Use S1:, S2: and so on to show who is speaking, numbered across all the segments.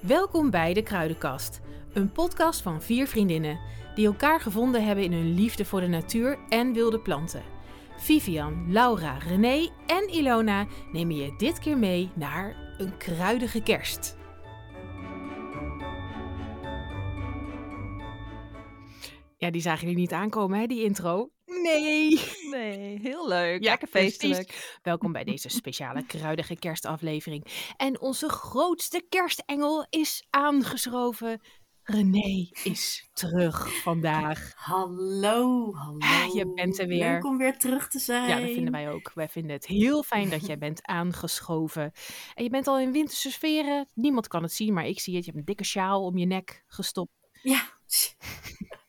S1: Welkom bij de Kruidenkast, een podcast van vier vriendinnen die elkaar gevonden hebben in hun liefde voor de natuur en wilde planten. Vivian, Laura, René en Ilona nemen je dit keer mee naar een kruidige kerst. Ja, die zagen jullie niet aankomen, hè, die intro? Nee.
S2: Nee, heel leuk.
S1: Ja,
S2: Lekker
S1: precies.
S2: feestelijk.
S1: Welkom bij deze speciale kruidige kerstaflevering. En onze grootste kerstengel is aangeschoven. René is terug vandaag.
S3: Hallo, hallo.
S1: Ah, je bent er weer.
S3: Leuk om weer terug te zijn.
S1: Ja, dat vinden wij ook. Wij vinden het heel fijn dat jij bent aangeschoven. En je bent al in winterse sferen. Niemand kan het zien, maar ik zie het. Je hebt een dikke sjaal om je nek gestopt.
S3: Ja.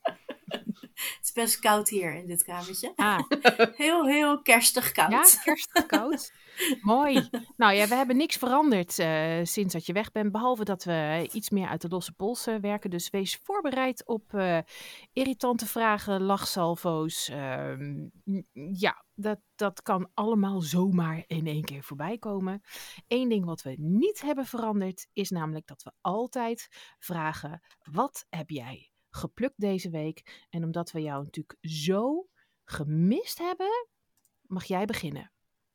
S3: is best koud hier in dit kamertje.
S1: Ah,
S3: Heel, heel kerstig koud.
S1: ja, kerstig koud. Mooi. Nou ja, we hebben niks veranderd eh, sinds dat je weg bent. Behalve dat we iets meer uit de losse pols eh, werken. Dus wees voorbereid op eh, irritante vragen, lachsalvo's. ehm, ja, dat, dat kan allemaal zomaar in één keer voorbij komen. Eén ding wat we niet hebben veranderd is namelijk dat we altijd vragen: wat heb jij geplukt deze week? En omdat we jou natuurlijk zo gemist hebben, mag jij beginnen.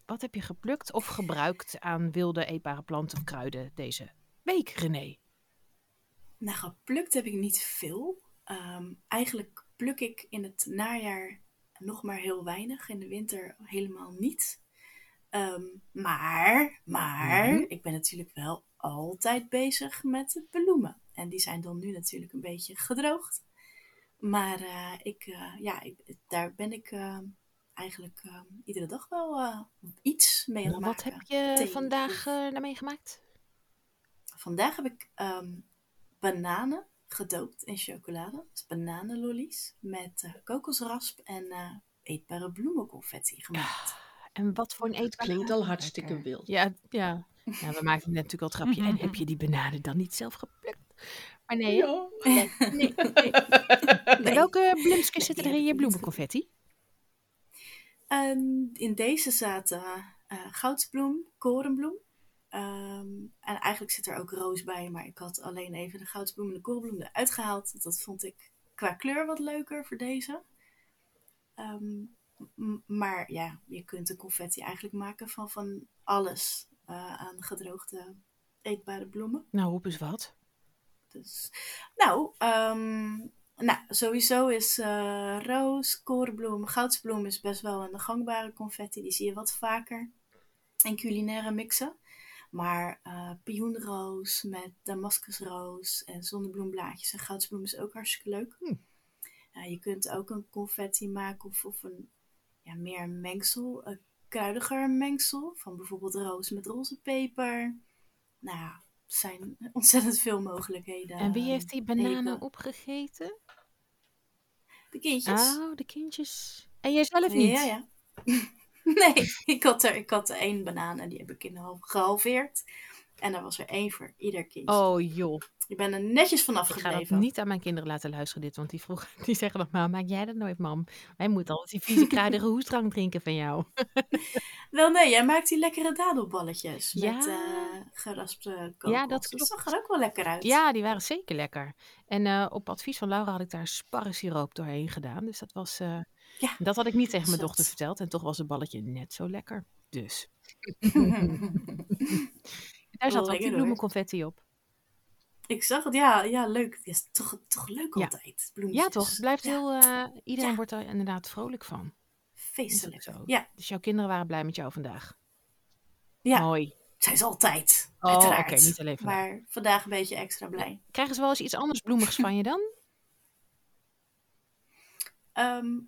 S1: Wat heb je geplukt of gebruikt aan wilde eetbare planten of kruiden deze week, René?
S3: Nou, geplukt heb ik niet veel. Ehm, eigenlijk pluk ik in het najaar nog maar heel weinig. In de winter helemaal niet. Ehm, maar, maar,
S1: Mhm.
S3: ik ben natuurlijk wel altijd bezig met het bloemen. En die zijn dan nu natuurlijk een beetje gedroogd. Maar eh, ik, eh, ja, ik, daar ben ik eh, eigenlijk iedere dag wel eh, iets mee aan het
S1: Wat
S3: maken.
S1: heb je
S3: Thee
S1: vandaag daarmee gemaakt?
S3: Vandaag heb ik ehm, bananen gedoopt in chocolade. Dus bananenlollies met eh, kokosrasp en eh, eetbare bloemenconfetti gemaakt.
S1: En wat voor een eetbaar?
S4: Klinkt al hartstikke wild.
S1: Ja, ja. ja, we maakten net natuurlijk al het grapje. En heb je die bananen dan niet zelf geplukt? Maar nee, hè?
S4: Ja.
S1: nee, nee, nee.
S3: Nee.
S1: Welke bloemsjes zitten er in je bloemenconfetti?
S3: En in deze zaten eh goudsbloem, korenbloem. Ehm, en eigenlijk zit er ook roos bij, maar ik had alleen even de goudsbloem en de korenbloem eruit gehaald. Dat vond ik qua kleur wat leuker voor deze. Ehm, maar ja, je kunt de confetti eigenlijk maken van, van alles eh, aan gedroogde eetbare bloemen.
S1: Nou, roep eens wat.
S3: Dus, nou, ehm, nou, sowieso is eh, roos, korenbloem, goudsbloem is best wel een gangbare confetti. Die zie je wat vaker in culinaire mixen. Maar eh pioenroos met damascusroos en zonnebloemblaadjes en goudsbloem is ook hartstikke leuk.
S1: Hm.
S3: Je kunt ook een confetti maken of, of een ja, meer een mengsel, een kruidiger mengsel. Van bijvoorbeeld roos met roze peper. Nou zijn ontzettend veel mogelijkheden.
S1: En wie heeft die bananen
S3: Even.
S1: opgegeten?
S3: De kindjes.
S1: Oh, de kindjes. En jijzelf niet?
S3: Ja, ja. nee, ik had, er, ik had één banaan en die heb ik in de half gehalveerd. En er was er één voor ieder kindje.
S1: Oh joh,
S3: Ik ben er netjes vanaf
S1: ik ga dat
S3: gebleven.
S1: niet aan mijn kinderen laten luisteren dit, want die, vroeg, die zeggen dan, maar maak jij dat nooit, mam? Wij moeten altijd die vieze kruidige hoestdrank drinken van jou.
S3: Wel nee, jij maakt die lekkere dadelballetjes
S1: Ja.
S3: met eh geraspte kokos.
S1: Ja, dat
S3: zag er ook wel lekker uit.
S1: Ja, die waren zeker lekker. En eh, op advies van Laura had ik daar sparrensiroop doorheen gedaan. Dus dat was, eh,
S3: Ja.
S1: dat had ik niet tegen mijn dochter verteld. En toch was het balletje net zo lekker. Dus, daar zat ook die bloemenconfetti op.
S3: ik zag het, ja, ja leuk. Het is toch, toch leuk
S1: Ja.
S3: altijd, bloemetjes.
S1: Ja toch, blijft
S3: Ja,
S1: heel, eh, iedereen
S3: Ja.
S1: wordt er inderdaad vrolijk van.
S3: Feestelijk.
S1: zo.
S3: Ja,
S1: Dus jouw kinderen waren blij met jou vandaag.
S3: ja.
S1: Mooi.
S3: zij is altijd,
S1: Oh,
S3: uiteraard.
S1: oké, niet alleen vandaag.
S3: Maar vandaag een beetje extra blij.
S1: Krijgen ze wel eens iets anders bloemigs van je dan?
S3: Ehm,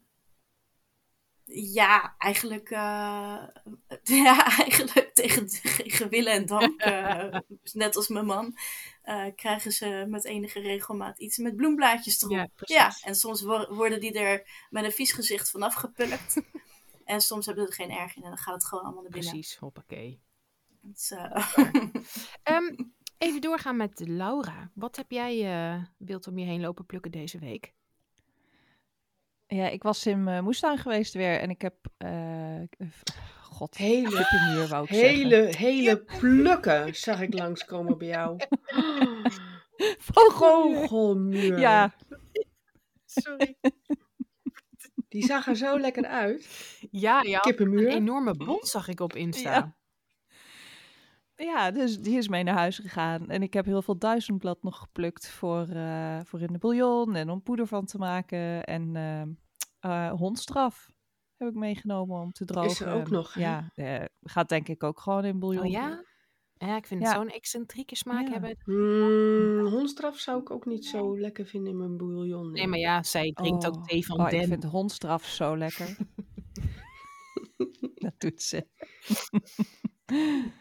S3: ja, eigenlijk, eh, ja, eigenlijk tegen, tegen willen en dank, eh, net als mijn man, eh, krijgen ze met enige regelmaat iets met bloemblaadjes erop.
S1: Ja,
S3: Ja, en soms wo- worden die er met een vies gezicht vanaf gepulkt. en soms hebben ze er geen erg in en dan gaat het gewoon allemaal naar binnen.
S1: Precies, hoppakee.
S3: Dus, eh,
S1: Ehm, even doorgaan met Laura. Wat heb jij eh wild om je heen lopen plukken deze week?
S2: Ja, ik was in mijn moestuin geweest weer en ik heb... eh, God,
S4: Hele,
S2: kippenmuur wou ik zeggen.
S4: hele, hele plukken zag ik langskomen bij jou.
S2: Vogelmuur. Ja,
S4: Sorry. Die zag er zo lekker uit.
S1: Ja, ja. Een
S4: Kippenmuur.
S1: enorme bot zag ik op Insta.
S2: Ja. Ja, dus die is mee naar huis gegaan. En ik heb heel veel duizendblad nog geplukt voor, eh, voor in de bouillon en om poeder van te maken. En eh, hondstraf heb ik meegenomen om te drogen.
S4: Is er ook nog, hè?
S2: Ja, eh, gaat denk ik ook gewoon in bouillon.
S1: Oh ja? Ja, ik vind
S2: Ja.
S1: het zo'n excentrieke smaak
S2: Ja.
S1: hebben.
S4: Mm, hondstraf zou ik ook niet zo lekker vinden in mijn bouillon.
S1: Nee, maar ja, zij drinkt
S2: Oh.
S1: ook thee van
S2: Oh,
S1: Den.
S2: ik vind hondstraf zo lekker. dat doet ze.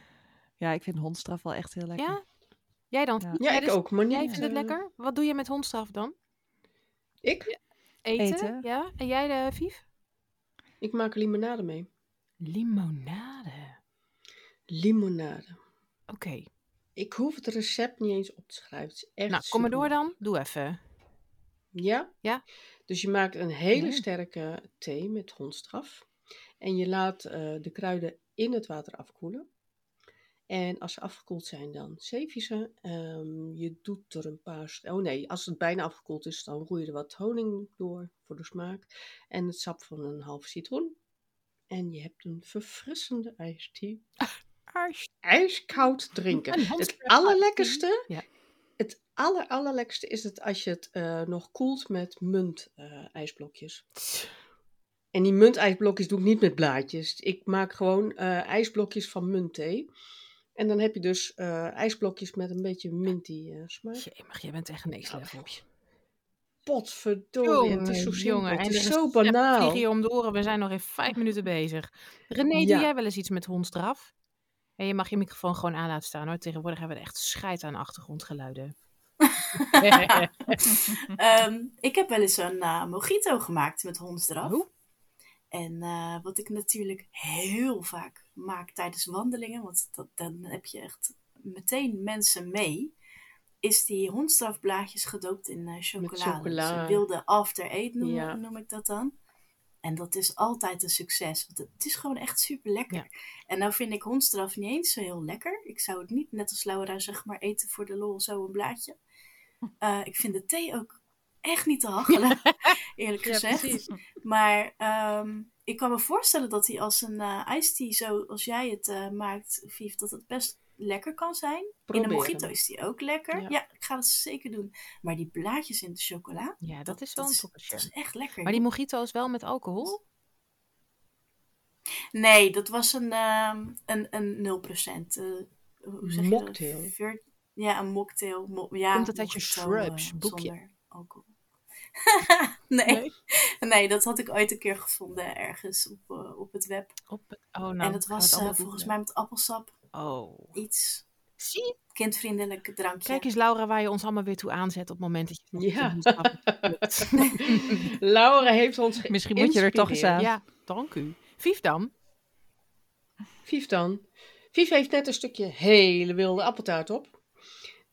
S2: ja, ik vind hondstraf wel echt heel lekker.
S1: Ja? Jij dan?
S2: Ja.
S4: Ik
S1: dus-
S4: ook, maar niet...
S1: Jij vindt het
S4: eh,
S1: lekker? Wat doe je met hondstraf dan?
S4: Ik?
S1: Eten?
S2: Eten.
S1: Ja? En jij, de Vief?
S4: Ik maak er limonade mee.
S1: Limonade.
S4: Limonade.
S1: Oké.
S4: Ik hoef het recept niet eens op te schrijven. Het is echt
S1: Nou, kom maar door dan. Doe even.
S4: Ja?
S1: Ja.
S4: Dus je maakt een hele
S2: Ja.
S4: sterke thee met hondstraf. En je laat eh, de kruiden in het water afkoelen. En als ze afgekoeld zijn, dan zeef je ze. Ehm, je doet er een paar... Oh nee, als het bijna afgekoeld is, dan roei je er wat honing door voor de smaak. En het sap van een half citroen. En je hebt een verfrissende ijsthee. Ijskoud drinken. Het allerlekkerste,
S1: Ja.
S4: het aller, allerlekkerste is het als je het eh, nog koelt met munt eh, ijsblokjes. En die muntijsblokjes doe ik niet met blaadjes. Ik maak gewoon eh, ijsblokjes van muntthee. En dan heb je dus eh, ijsblokjes met een beetje minty eh, smaak.
S1: Jemig, jij bent echt een next level.
S4: Potverdorie, het is zo
S1: Jongen.
S4: Het
S1: En
S4: is zo banaal.
S1: je om de oren. We zijn nog in vijf minuten bezig. René, doe jij wel eens iets met hondstraf? En je mag je microfoon gewoon aan laten staan hoor. Tegenwoordig hebben we echt scheid aan achtergrondgeluiden.
S3: Ehm, ik heb wel eens een eh, mojito gemaakt met hondsdraf.
S1: Oh.
S3: En eh, wat ik natuurlijk heel vaak maak tijdens wandelingen, want dat, dan heb je echt meteen mensen mee, is die hondstrafblaadjes gedoopt in eh, chocolade.
S4: chocola.
S3: Dus wilde after eat noem,
S4: Ja.
S3: noem ik dat dan. En dat is altijd een succes, want het is gewoon echt super lekker.
S1: Ja.
S3: En nou vind ik hondstraf niet eens zo heel lekker. Ik zou het niet, net als Laura, zeg maar, eten voor de lol, zo een blaadje. Eh, ik vind de thee ook echt niet te hachelen, eerlijk
S1: Ja,
S3: gezegd.
S1: precies.
S3: Maar ehm, ik kan me voorstellen dat hij als een eh iced tea, zoals jij het eh, maakt, Vief, dat het best lekker kan zijn. In de mojito is die ook lekker.
S4: Ja.
S3: Ja. ik ga dat zeker doen. Maar die blaadjes in de chocola,
S1: Ja, dat is wel een toppertje.
S3: dat is echt lekker.
S1: Maar die mojito is wel met alcohol?
S3: Nee, dat was een, ehm een, een 0%. eh, hoe zeg je dat?
S4: Mocktail.
S3: Ja, een mocktail. Mo- ja,
S1: Komt het uit je Shrubs
S3: eh,
S1: boekje?
S3: Zonder alcohol. nee. nee. dat had ik ooit een keer gevonden ergens op, eh, op het web.
S1: Op het, oh, nou,
S3: en dat was eh, volgens mij met appelsap.
S1: Oh.
S3: Iets
S1: Zie
S3: kindvriendelijk drankje.
S1: Kijk eens, Laura, waar je ons allemaal weer toe aanzet op het moment dat je...
S4: Ja.
S1: Ja.
S4: Laura heeft ons
S2: Misschien moet je er toch eens aan.
S1: ja, dank u. Vief dan?
S4: Vief dan. Vief heeft net een stukje hele wilde appeltaart op.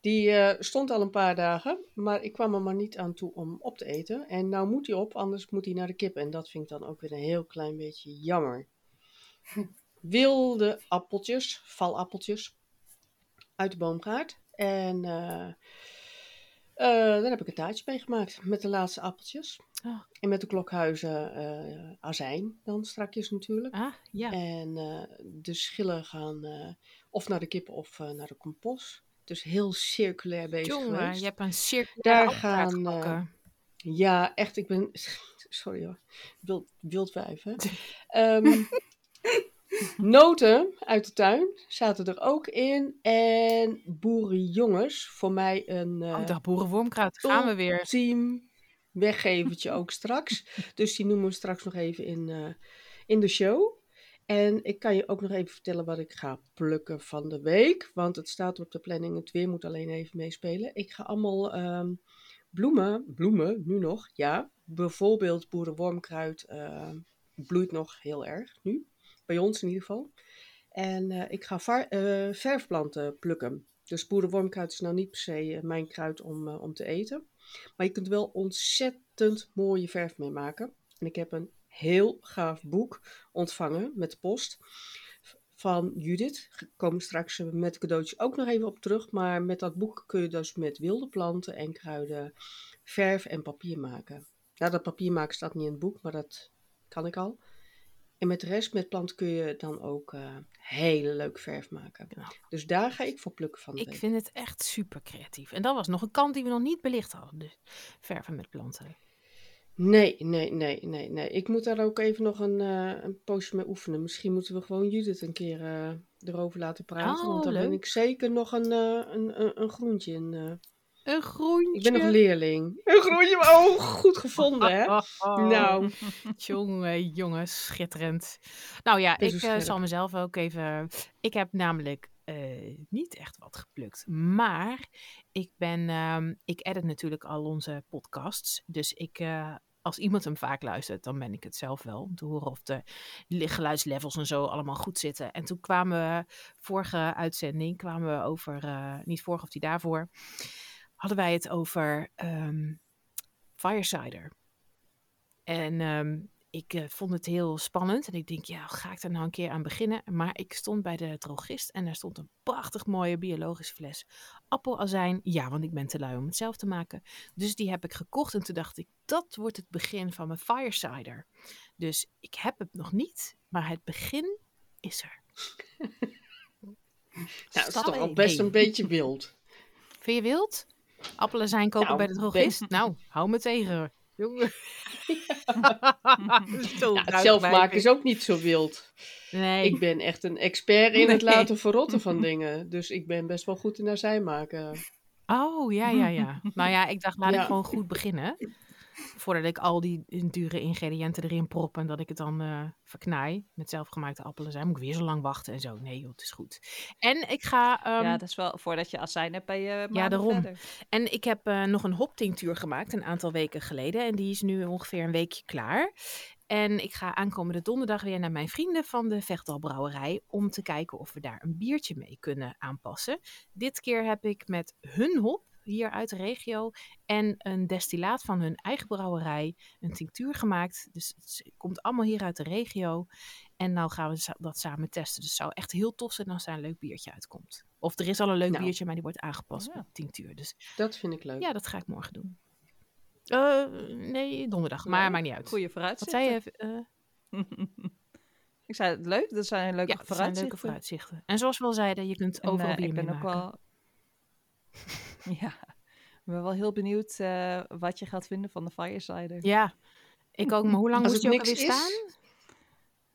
S4: Die eh, stond al een paar dagen, maar ik kwam er maar niet aan toe om op te eten. En nou moet hij op, anders moet hij naar de kip. En dat vind ik dan ook weer een heel klein beetje jammer. Wilde appeltjes, valappeltjes, uit de boomgaard. En eh, eh, daar heb ik een taartje mee gemaakt met de laatste appeltjes.
S1: Oh.
S4: En met de klokhuizen azijn dan strakjes natuurlijk.
S1: Ah, ja.
S4: En de schillen gaan of naar de kip of naar de compost. Dus heel circulair bezig
S1: Jongen,
S4: geweest.
S1: je hebt een circulaire
S4: Daar gaan, eh. Ja, echt, ik ben... Sorry hoor. Wild, hè. Ehm, noten uit de tuin zaten er ook in. En boerenjongens, voor mij een... eh,
S1: oh, dag boerenwormkruid, gaan we weer.
S4: Team weggevertje ook straks. Dus die noemen we straks nog even in, eh, in de show. En ik kan je ook nog even vertellen wat ik ga plukken van de week. Want het staat op de planning. Het weer moet alleen even meespelen. Ik ga allemaal ehm, bloemen, bloemen nu nog, ja. Bijvoorbeeld boerenwormkruid eh, bloeit nog heel erg nu. Bij ons in ieder geval. En eh, ik ga eh, verfplanten plukken. Dus boerenwormkruid is nou niet per se eh, mijn kruid om, om te eten. Maar je kunt wel ontzettend mooie verf mee maken. En ik heb een heel gaaf boek ontvangen met de post van Judith. Daar komen straks met cadeautjes ook nog even op terug. Maar met dat boek kun je dus met wilde planten en kruiden verf en papier maken. Nou, dat papier maken staat niet in het boek, maar dat kan ik al. En met de rest, met planten kun je dan ook uh, hele leuk verf maken.
S1: Nou.
S4: Dus daar ga ik voor plukken van
S1: Ik
S4: week.
S1: vind het echt super creatief. En dat was nog een kant die we nog niet belicht hadden. Dus verven met planten.
S4: Nee, nee, nee, nee, nee. Ik moet daar ook even nog een, eh, een poosje mee oefenen. Misschien moeten we gewoon Judith een keer eh, erover laten praten.
S1: Oh,
S4: want dan ben
S1: leuk.
S4: ik zeker nog een, eh, een, een, een groentje in. eh.
S1: Een groentje.
S4: Ik ben nog een leerling. Een groentje, oh, goed gevonden, hè? Nou,
S1: Jongen, jongen, schitterend. Nou ja,
S4: ben
S1: ik eh,
S4: scherp.
S1: zal mezelf ook even. Ik heb namelijk eh, niet echt wat geplukt. Maar ik ben. ehm, ik edit natuurlijk al onze podcasts. Dus ik. eh, als iemand hem vaak luistert, dan ben ik het zelf wel. Om te horen of de geluidslevels en zo allemaal goed zitten. En toen kwamen we, vorige uitzending, kwamen we over, eh, niet vorige of die daarvoor, hadden wij het over ehm Firesider. En ehm, ik eh, vond het heel spannend. En ik denk, ja, ga ik er nou een keer aan beginnen? Maar ik stond bij de drogist en daar stond een prachtig mooie biologische fles appelazijn. Ja, want ik ben te lui om het zelf te maken. Dus die heb ik gekocht en toen dacht ik, dat wordt het begin van mijn firesider. Dus ik heb het nog niet, maar het begin is er.
S4: nou, het is toch al best een beetje wild.
S1: Vind je wild? Appelazijn kopen
S4: Nou,
S1: bij de drogist? Nou, hou me tegen. Jongen. Zo
S4: Ja, het zelf maken is ook niet zo wild.
S1: Nee.
S4: Ik ben echt een expert in het laten verrotten van dingen. Dus ik ben best wel goed in azijn maken.
S1: Oh, ja, ja, ja. nou ja, ik dacht, laat ik gewoon goed beginnen. Voordat ik al die dure ingrediënten erin prop en dat ik het dan eh verknaai met zelfgemaakte appelen zijn. Moet ik weer zo lang wachten en zo. Nee joh, het is goed. En ik ga... ehm,
S2: ja, dat is wel voordat je azijn hebt bij je maanden
S1: daarom.
S2: verder.
S1: En ik heb eh, nog een hoptinctuur gemaakt een aantal weken geleden. En die is nu ongeveer een weekje klaar. En ik ga aankomende donderdag weer naar mijn vrienden van de Vechtal Brouwerij. Om te kijken of we daar een biertje mee kunnen aanpassen. Dit keer heb ik met hun hop hier uit de regio. En een destillaat van hun eigen brouwerij. Een tinctuur gemaakt. Dus het komt allemaal hier uit de regio. En nou gaan we dat samen testen. Dus het zou echt heel tof zijn als daar een leuk biertje uitkomt. Of er is al een leuk
S4: Nou.
S1: biertje, maar die wordt aangepast
S2: Ja.
S1: met tinctuur. Dus
S4: Dat vind ik leuk.
S1: ja, dat ga ik morgen doen. Eh, nee, donderdag. Maar
S2: Leuk.
S1: maakt niet uit.
S2: Goeie
S1: Wat
S2: vooruitzichten.
S1: zei je? eh
S2: ik zei het leuk, dat zijn leuke
S1: ja, dat zijn
S2: vooruitzichten.
S1: leuke vooruitzichten. En zoals we al zeiden, je kunt
S2: En,
S1: overal
S2: eh,
S1: bier
S2: ik ben ook
S1: maken.
S2: wel. ja, ik ben wel heel benieuwd eh, wat je gaat vinden van de Firesider.
S1: Ja, ik ook. Maar hoe lang
S4: het
S1: je ook alweer
S4: is,
S1: staan?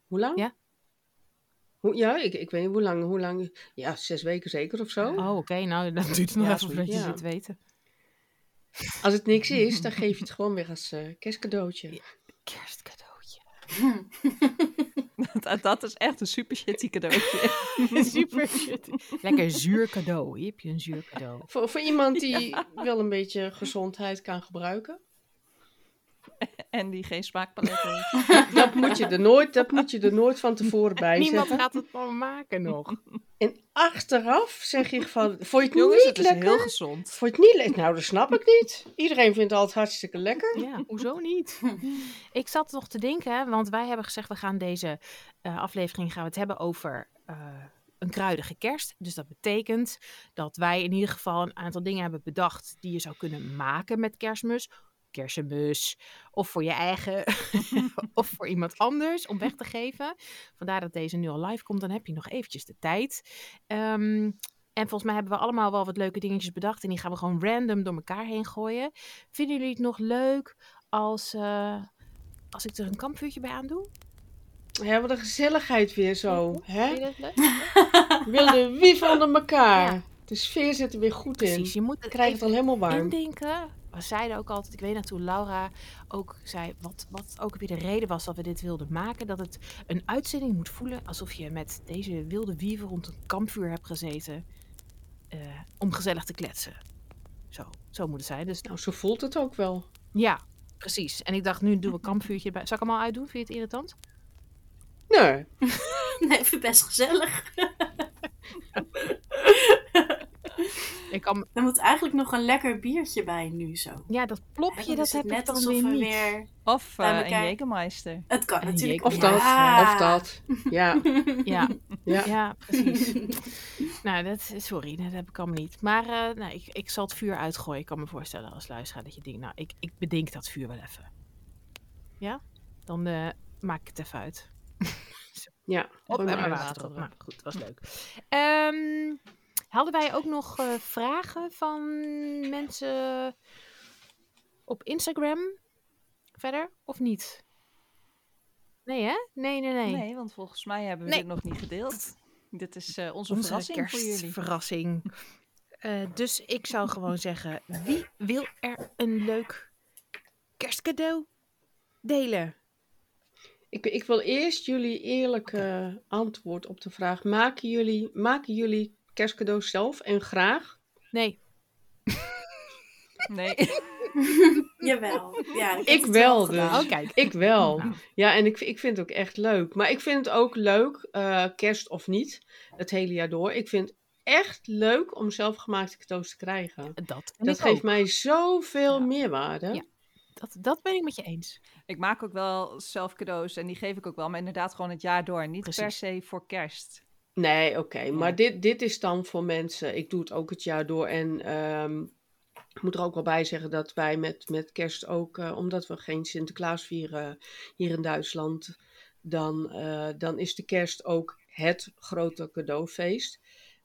S4: Hoe lang?
S1: Ja.
S4: Hoe, ja, ik, ik weet niet hoe lang, hoe lang. Ja, zes weken zeker of zo.
S1: Oh, oké. Nou, dat duurt nog
S4: Ja,
S1: even voordat je
S4: ja.
S1: zit weten.
S4: Als het niks is, dan geef je het gewoon weer als eh, kerstcadeautje.
S1: Kerstcadeautje.
S2: dat, dat is echt een super shitty cadeautje.
S1: Super shit. Lekker zuur cadeau. Hier heb je een zuur cadeau.
S4: Voor, voor iemand die wel een beetje gezondheid kan gebruiken.
S2: en die geen smaakpalet heeft.
S4: Dat moet je er nooit, dat moet je er nooit van tevoren bij
S1: Niemand
S4: zeggen.
S1: gaat het van maken nog.
S4: En achteraf zeg je van, vond je het
S2: Jongens,
S4: niet
S2: het is
S4: lekker?
S2: heel gezond.
S4: Vond je het niet lekker? Nou, dat snap ik niet. Iedereen vindt het altijd hartstikke lekker.
S1: Ja, hoezo niet? Ik zat nog te denken, want wij hebben gezegd, we gaan deze eh, aflevering gaan we het hebben over eh, een kruidige kerst. Dus dat betekent dat wij in ieder geval een aantal dingen hebben bedacht die je zou kunnen maken met kerstmis. Kersenbus, of voor je eigen, of voor iemand anders om weg te geven. Vandaar dat deze nu al live komt, dan heb je nog eventjes de tijd. Ehm, en volgens mij hebben we allemaal wel wat leuke dingetjes bedacht. En die gaan we gewoon random door elkaar heen gooien. Vinden jullie het nog leuk als, eh, als ik er een kampvuurtje bij aandoe?
S4: Ja, wat een gezelligheid weer zo.
S1: Vind
S4: Hè?
S1: je dat leuk?
S4: Wilde wie onder elkaar.
S1: Ja.
S4: De sfeer zit er weer goed in.
S1: Precies, je moet het
S4: krijg het al helemaal warm.
S1: indenken. We zeiden ook altijd, ik weet nog toen Laura ook zei, wat, wat ook weer de reden was dat we dit wilden maken, dat het een uitzending moet voelen alsof je met deze wilde wieven rond een kampvuur hebt gezeten eh, om gezellig te kletsen. Zo, zo moet het zijn. Dus
S4: Nou, zo voelt het ook wel.
S1: ja, precies. En ik dacht, nu doen we een kampvuurtje bij. Zal ik hem al uitdoen? Vind je het irritant?
S4: Nee,
S3: Nee, ik vind het best gezellig.
S1: Ik kan,
S3: Er moet eigenlijk nog een lekker biertje bij nu zo.
S1: ja, dat plopje, dat heb ik
S3: net
S1: dan
S3: alsof
S1: weer
S3: we
S1: niet.
S3: weer...
S2: Of eh, een. Jägermeister.
S3: Het kan
S1: Een
S3: natuurlijk.
S1: Jacob-
S4: Of dat,
S3: Ja.
S4: of dat. Ja,
S1: Ja,
S4: ja.
S1: ja, precies. nou, dat, sorry, dat heb ik allemaal niet. Maar eh, nou, ik, ik zal het vuur uitgooien. Ik kan me voorstellen als luisteraar dat je denkt, nou, ik, ik bedenk dat vuur wel even. Ja? Dan eh, maak ik het even uit.
S4: ja.
S1: Op en
S4: maar
S1: water. Nou, goed, dat was leuk. Ehm, hadden wij ook nog eh, vragen van mensen op Instagram verder, of niet? Nee, hè? Nee, nee, nee.
S2: Nee, want volgens mij hebben we
S1: Nee.
S2: dit nog niet gedeeld. Dit is eh, onze,
S1: Onze
S2: verrassing voor jullie.
S1: kerstverrassing. Eh, dus ik zou gewoon zeggen, wie wil er een leuk kerstcadeau delen?
S4: Ik, ik wil eerst jullie eerlijke antwoord op de vraag. Maken jullie, maken jullie kerstcadeaus zelf en graag?
S1: Nee,
S2: Nee.
S3: Jawel. Ja,
S4: Ik wel
S3: gedaan.
S4: dus.
S1: oh kijk.
S4: Ik wel.
S1: Nou.
S4: Ja, en ik, ik vind het ook echt leuk. Maar ik vind het ook leuk, eh, kerst of niet, het hele jaar door. Ik vind het echt leuk om zelfgemaakte cadeaus te krijgen.
S1: Dat, en
S4: Dat geeft
S1: ook.
S4: mij zoveel
S1: Ja.
S4: meerwaarde.
S1: Ja. Dat, dat ben ik met je eens.
S2: Ik maak ook wel zelf cadeaus en die geef ik ook wel, maar inderdaad gewoon het jaar door. Niet per se voor kerst.
S4: Nee, oké. Maar dit, dit is dan voor mensen. Ik doe het ook het jaar door. En ehm, ik moet er ook wel bij zeggen dat wij met, met kerst ook, eh, omdat we geen Sinterklaas vieren hier in Duitsland, dan, eh, dan is de kerst ook het grote cadeaufeest.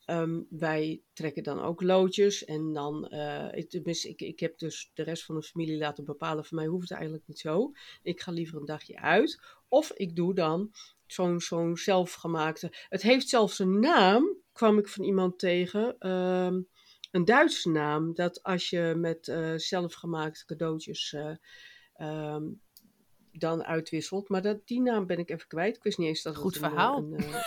S4: Ehm, wij trekken dan ook loodjes en dan, eh, ik, tenminste, ik, ik heb dus de rest van de familie laten bepalen. Voor mij hoeft het eigenlijk niet zo. Ik ga liever een dagje uit. Of ik doe dan zo'n zo'n zelfgemaakte. Het heeft zelfs een naam, kwam ik van iemand tegen. ehm, een Duitse naam. Dat als je met eh, zelfgemaakte cadeautjes eh, ehm, dan uitwisselt. Maar dat, die naam ben ik even kwijt. Ik wist niet eens dat
S1: Goed
S4: het een,
S1: verhaal.
S4: een, eh,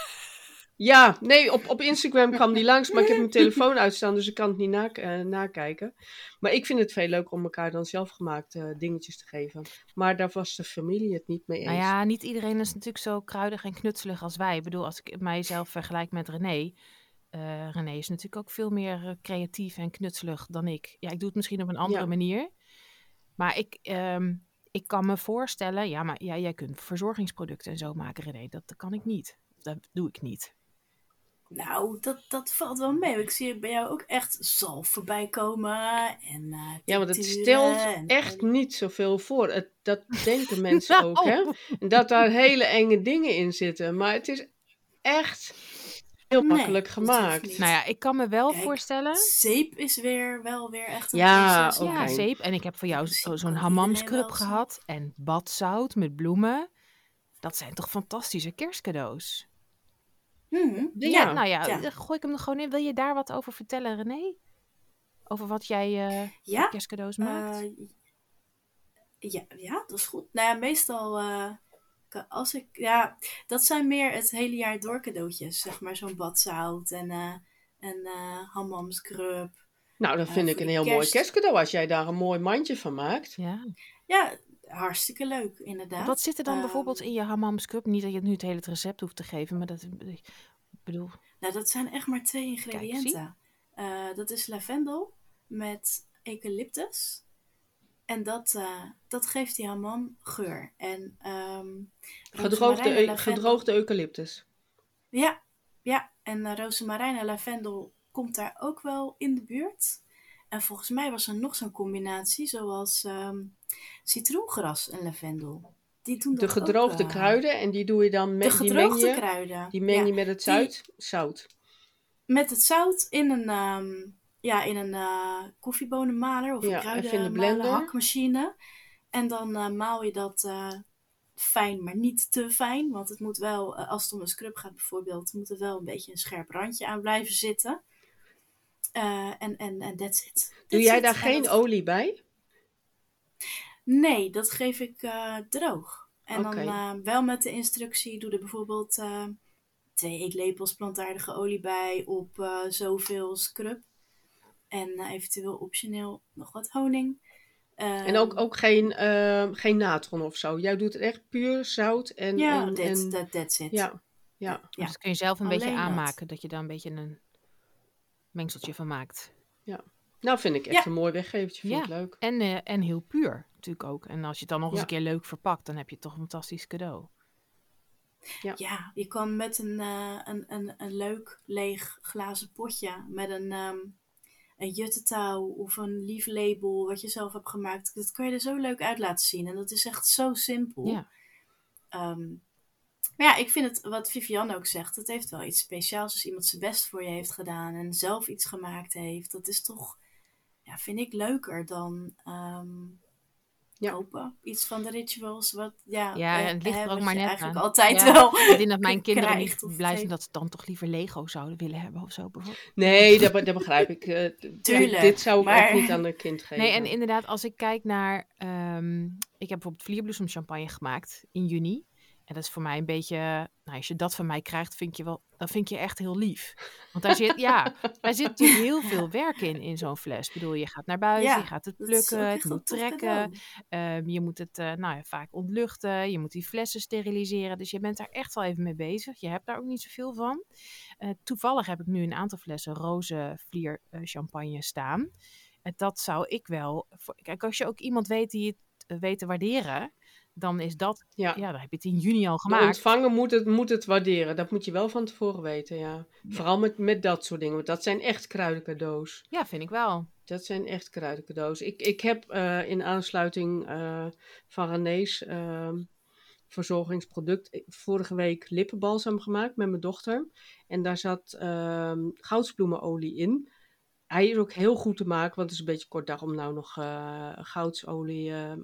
S4: ja, nee, op, op Instagram kwam die langs, maar ik heb mijn telefoon uitstaan, dus ik kan het niet na, eh, nakijken. Maar ik vind het veel leuk om elkaar dan zelfgemaakte eh, dingetjes te geven. Maar daar was de familie het niet mee eens.
S1: Nou ja, niet iedereen is natuurlijk zo kruidig en knutselig als wij. Ik bedoel, als ik mijzelf vergelijk met René. eh René is natuurlijk ook veel meer creatief en knutselig dan ik. Ja, ik doe het misschien op een andere
S4: Ja.
S1: manier. Maar ik, ehm, ik kan me voorstellen, ja, maar ja, jij kunt verzorgingsproducten en zo maken, René. Dat, dat kan ik niet. Dat doe ik niet.
S3: Nou, dat, dat valt wel mee. Ik zie bij jou ook echt zalf voorbij komen. En, eh
S4: Ja, want het stelt
S3: en-
S4: echt niet zoveel voor. Het, dat denken mensen ook, hè? Dat daar hele enge dingen in zitten. Maar het is echt heel
S3: Nee,
S4: makkelijk gemaakt.
S1: Nou ja, ik kan me wel
S3: Kijk,
S1: voorstellen.
S3: Zeep is weer wel weer echt een
S4: Ja.
S1: Ja, zeep. En ik heb voor jou zo- zo'n
S3: zo.
S1: gehad. En badzout met bloemen. Dat zijn toch fantastische kerstcadeaus?
S3: Mhm.
S1: Ja,
S4: Ja,
S1: nou ja,
S3: ja.
S1: dan gooi ik hem er gewoon in. Wil je daar wat over vertellen, René? Over wat jij eh
S3: Ja,
S1: kerstcadeaus maakt?
S3: eh, ja, ja, dat is goed. Nou ja, meestal eh, als ik, ja, dat zijn meer het hele jaar door cadeautjes. Zeg maar zo'n badzout en eh een eh hammamscrub.
S4: Nou, dat
S3: Eh,
S4: vind ik een heel mooi
S3: kerst.
S4: kerstcadeau als jij daar een mooi mandje van maakt.
S1: ja.
S3: Ja, hartstikke leuk inderdaad.
S1: Wat zit er dan
S3: Ehm,
S1: bijvoorbeeld in je hammamscrub? Niet dat je nu het hele recept hoeft te geven, maar dat... Ik bedoel...
S3: Nou, dat zijn echt maar twee ingrediënten. Eh, dat is lavendel met eucalyptus. En dat, eh, dat geeft die hammam geur. En ehm
S4: Gedroogde, eu- gedroogde eucalyptus.
S3: Ja, ja. En uh, rozemarijn en lavendel komt daar ook wel in de buurt. En volgens mij was er nog zo'n combinatie, zoals ehm, citroengras en lavendel. Die doen
S4: De
S3: ook,
S4: gedroogde
S3: eh,
S4: kruiden en die doe je dan
S3: De
S4: met die meng
S3: gedroogde
S4: je,
S3: kruiden.
S4: die meng
S3: ja.
S4: je met het zout. zout.
S3: Met het zout in een, ehm, ja, in een eh, koffiebonenmaler of
S4: Ja,
S3: een
S4: even in de
S3: kruidenmaler,
S4: blender.
S3: hakmachine. En dan eh, maal je dat fijn, maar niet te fijn. Want het moet wel, als het om een scrub gaat bijvoorbeeld, moet er wel een beetje een scherp randje aan blijven zitten. En en that's it.
S4: Doe jij
S3: it.
S4: daar
S3: En
S4: geen
S3: dat-
S4: olie bij?
S3: Nee, dat geef ik eh, droog. En dan eh, wel met de instructie, doe er bijvoorbeeld eh, twee eetlepels plantaardige olie bij op eh, zoveel scrub. En eh, eventueel optioneel nog wat honing.
S4: En ook,
S3: Ehm,
S4: ook geen, ehm, geen natron of zo. Jij doet het echt puur zout en...
S3: Ja,
S4: en,
S3: that's,
S4: en-
S3: that, that's it.
S4: ja, ja.
S3: Ja.
S1: Dus kun je zelf een beetje
S3: Alleen dat.
S1: aanmaken, dat je daar een beetje een mengseltje van maakt.
S4: Nou, vind ik echt
S3: Ja.
S4: een mooi weggevertje. Vind
S1: Ja.
S4: ik leuk.
S1: En, eh, en heel puur natuurlijk ook. En als je het dan nog eens
S4: Ja.
S1: een keer leuk verpakt, dan heb je toch een fantastisch cadeau.
S3: Ja, je kan met een, eh, een, een, een leuk leeg glazen potje met een, ehm een juttetouw of een lief label wat je zelf hebt gemaakt. Dat kan je er zo leuk uit laten zien. En dat is echt zo simpel.
S1: Ja.
S3: Ehm, maar ja, ik vind het, wat Vivian ook zegt, het heeft wel iets speciaals als iemand zijn best voor je heeft gedaan en zelf iets gemaakt heeft. Dat is toch, ja, vind ik leuker dan ehm,
S4: Ja.
S3: kopen. Iets van de rituals. Wat, ja,
S1: Ja,
S3: eh,
S1: en het ligt er ook maar net
S3: eigenlijk
S1: aan.
S3: altijd
S1: Ja,
S3: wel
S1: Ik denk dat mijn kinderen
S3: krijgt
S1: niet blij zijn dat ze dan toch liever Lego zouden willen hebben of zo bijvoorbeeld.
S4: Nee, dat, dat begrijp ik. Eh,
S3: Tuurlijk,
S4: dit zou ik
S3: maar-
S4: ook niet aan een kind geven.
S1: Nee, en inderdaad, als ik kijk naar. ehm, ik heb bijvoorbeeld vlierbloesem champagne gemaakt in juni. En dat is voor mij een beetje. Nou, als je dat van mij krijgt, vind je wel. Dan vind je echt heel lief. Want daar zit, ja, daar zit natuurlijk heel veel werk in, in zo'n fles. Ik bedoel, je gaat naar buiten,
S3: Ja,
S1: je gaat het plukken, het moet trekken. Ehm, je moet het eh, nou ja, vaak ontluchten. Je moet die flessen steriliseren. Dus je bent daar echt wel even mee bezig. Je hebt daar ook niet zoveel van. Eh, toevallig heb ik nu een aantal flessen roze vlier eh, champagne staan. En dat zou ik wel. Voor, kijk, als je ook iemand weet die het weet te waarderen, dan is dat.
S4: Ja.
S1: Ja, dan heb je het in juni al
S4: De
S1: gemaakt.
S4: ontvanger moet het, moet het waarderen. Dat moet je wel van tevoren weten, ja. Vooral met, met dat soort dingen. Want dat zijn echt kruidencadeaus.
S1: Ja, vind ik wel.
S4: Dat zijn echt kruidencadeaus. Ik, ik heb eh, in aansluiting eh, van René's ehm, verzorgingsproduct eh, vorige week lippenbalsam gemaakt met mijn dochter. En daar zat ehm goudsbloemenolie in. Hij is ook heel goed te maken, want het is een beetje kort dag om nou nog goudsolie ehm,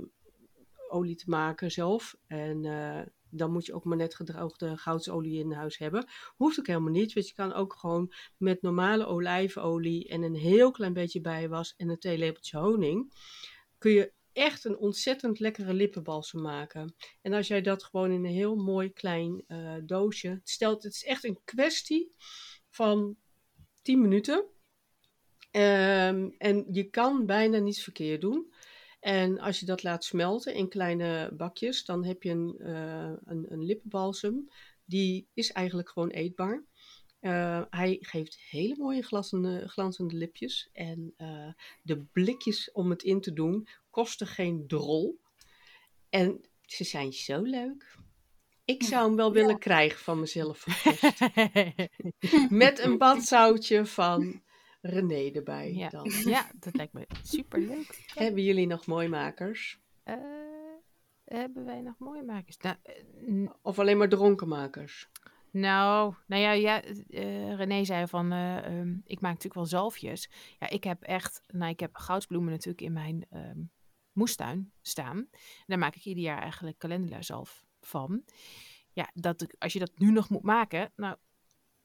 S4: olie te maken zelf. En eh, dan moet je ook maar net gedroogde goudsolie in huis hebben. Hoeft ook helemaal niet, want je kan ook gewoon met normale olijfolie en een heel klein beetje bijwas en een theelepeltje honing, kun je echt een ontzettend lekkere lippenbalsem maken. En als jij dat gewoon in een heel mooi klein eh, doosje stelt, het is echt een kwestie van 10 minuten. Ehm, en je kan bijna niets verkeerd doen. En als je dat laat smelten in kleine bakjes, dan heb je een, eh, een, een lippenbalsem. Die is eigenlijk gewoon eetbaar. Eh, hij geeft hele mooie glanzende, glanzende lipjes. En eh, de blikjes om het in te doen kosten geen drol. En ze zijn zo leuk. Ik zou hem wel willen krijgen van mezelf. Met een badzoutje van René erbij.
S1: ja.
S4: Dan.
S1: ja, dat lijkt me super leuk.
S4: Hebben jullie nog mooimakers?
S1: hebben wij nog mooie makers? Nou, eh,
S4: Of alleen maar dronkenmakers?
S1: Nou, nou ja, ja eh, René zei van, eh, ehm, ik maak natuurlijk wel zalfjes. Ja, ik heb echt, nou, ik heb goudsbloemen natuurlijk in mijn ehm, moestuin staan. En daar maak ik ieder jaar eigenlijk calendula zalf van. Ja, dat, als je dat nu nog moet maken, nou,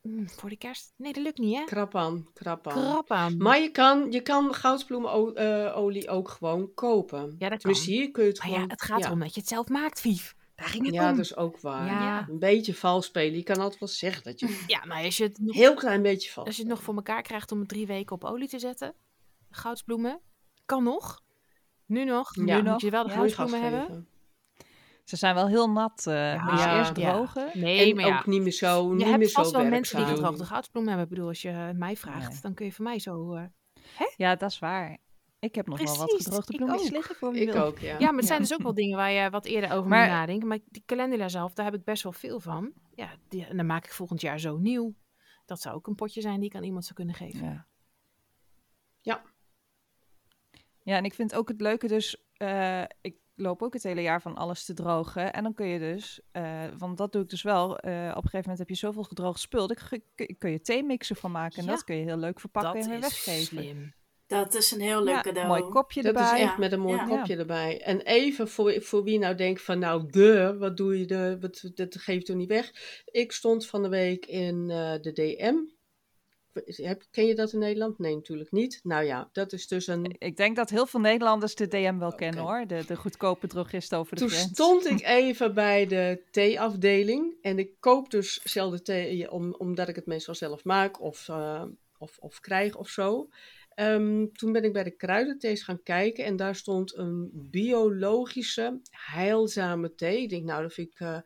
S1: mm, voor de kerst, nee, dat lukt niet, hè?
S4: Krap aan, krap aan.
S1: Krap aan.
S4: Maar je kan, je kan goudsbloemenolie ook gewoon kopen.
S1: Ja, dat kan.
S4: hier kun je het
S1: Maar
S4: gewoon...
S1: ja, het gaat
S4: ja.
S1: erom dat je het zelf maakt, Vief. Daar ging het
S4: Ja,
S1: om.
S4: dat is ook waar.
S1: Ja.
S4: Een beetje vals spelen. Je kan altijd wel zeggen dat je...
S1: Ja, nou, als je het nog,
S4: Heel klein beetje vals
S1: als je het nog voor elkaar krijgt om het drie weken op olie te zetten, goudsbloemen, kan nog. Nu nog.
S4: Ja.
S1: Nu
S2: nog,
S1: moet je wel de goudsbloemen hebben.
S2: Ze zijn wel heel nat. eh je
S4: Ja,
S2: eerst
S1: ja.
S2: drogen.
S1: Nee,
S4: En
S1: maar ja.
S4: ook niet meer zo,
S1: Je
S4: niet meer
S1: hebt
S4: zo
S1: vast wel mensen die gedroogde goudsbloemen hebben. Ik bedoel, als je mij vraagt,
S2: Nee.
S1: dan kun je van mij zo... eh,
S2: Ja, dat is waar. Ik heb nog wel wat gedroogde bloemetjes
S1: ook.
S2: liggen voor wie
S4: Ik
S2: wil.
S4: ook, ja.
S1: Ja, maar het zijn dus ook wel dingen waar je wat eerder over
S2: Maar-
S1: moet nadenken. Maar die calendula zelf, daar heb ik best wel veel van. Ja, die, en dan maak ik volgend jaar zo nieuw. Dat zou ook een potje zijn die ik aan iemand zou kunnen geven.
S2: Ja.
S4: Ja.
S2: Ja, en ik vind ook het leuke dus, eh, ik loop ook het hele jaar van alles te drogen. En dan kun je dus, eh, want dat doe ik dus wel, eh, op een gegeven moment heb je zoveel gedroogd spul, daar kun, je theemixen van maken. En
S1: Ja.
S2: dat kun je heel leuk verpakken
S1: dat
S2: en weer
S1: is
S2: weggeven.
S1: slim.
S3: Dat is een heel leuk
S2: Ja,
S3: cadeau.
S2: mooi kopje
S4: Dat
S2: erbij.
S4: is echt
S3: Ja.
S4: met een mooi
S3: Ja.
S4: kopje erbij. En even voor, voor wie nou denkt van nou de, wat doe je de, wat, dat geef je toch niet weg. Ik stond van de week in eh, de DM. Heb, ken je dat in Nederland? Nee, natuurlijk niet. Nou ja, dat is dus een...
S2: Ik denk dat heel veel Nederlanders de DM wel kennen hoor. De, de goedkope drogist over de
S4: Toen
S2: grens.
S4: stond ik even bij de theeafdeling. En ik koop dus zelden thee om, omdat ik het meestal zelf maak of, eh, of, of krijg of zo. Ehm, toen ben ik bij de kruidenthees gaan kijken en daar stond een biologische, heilzame thee. Ik denk, nou, dat vind ik eh,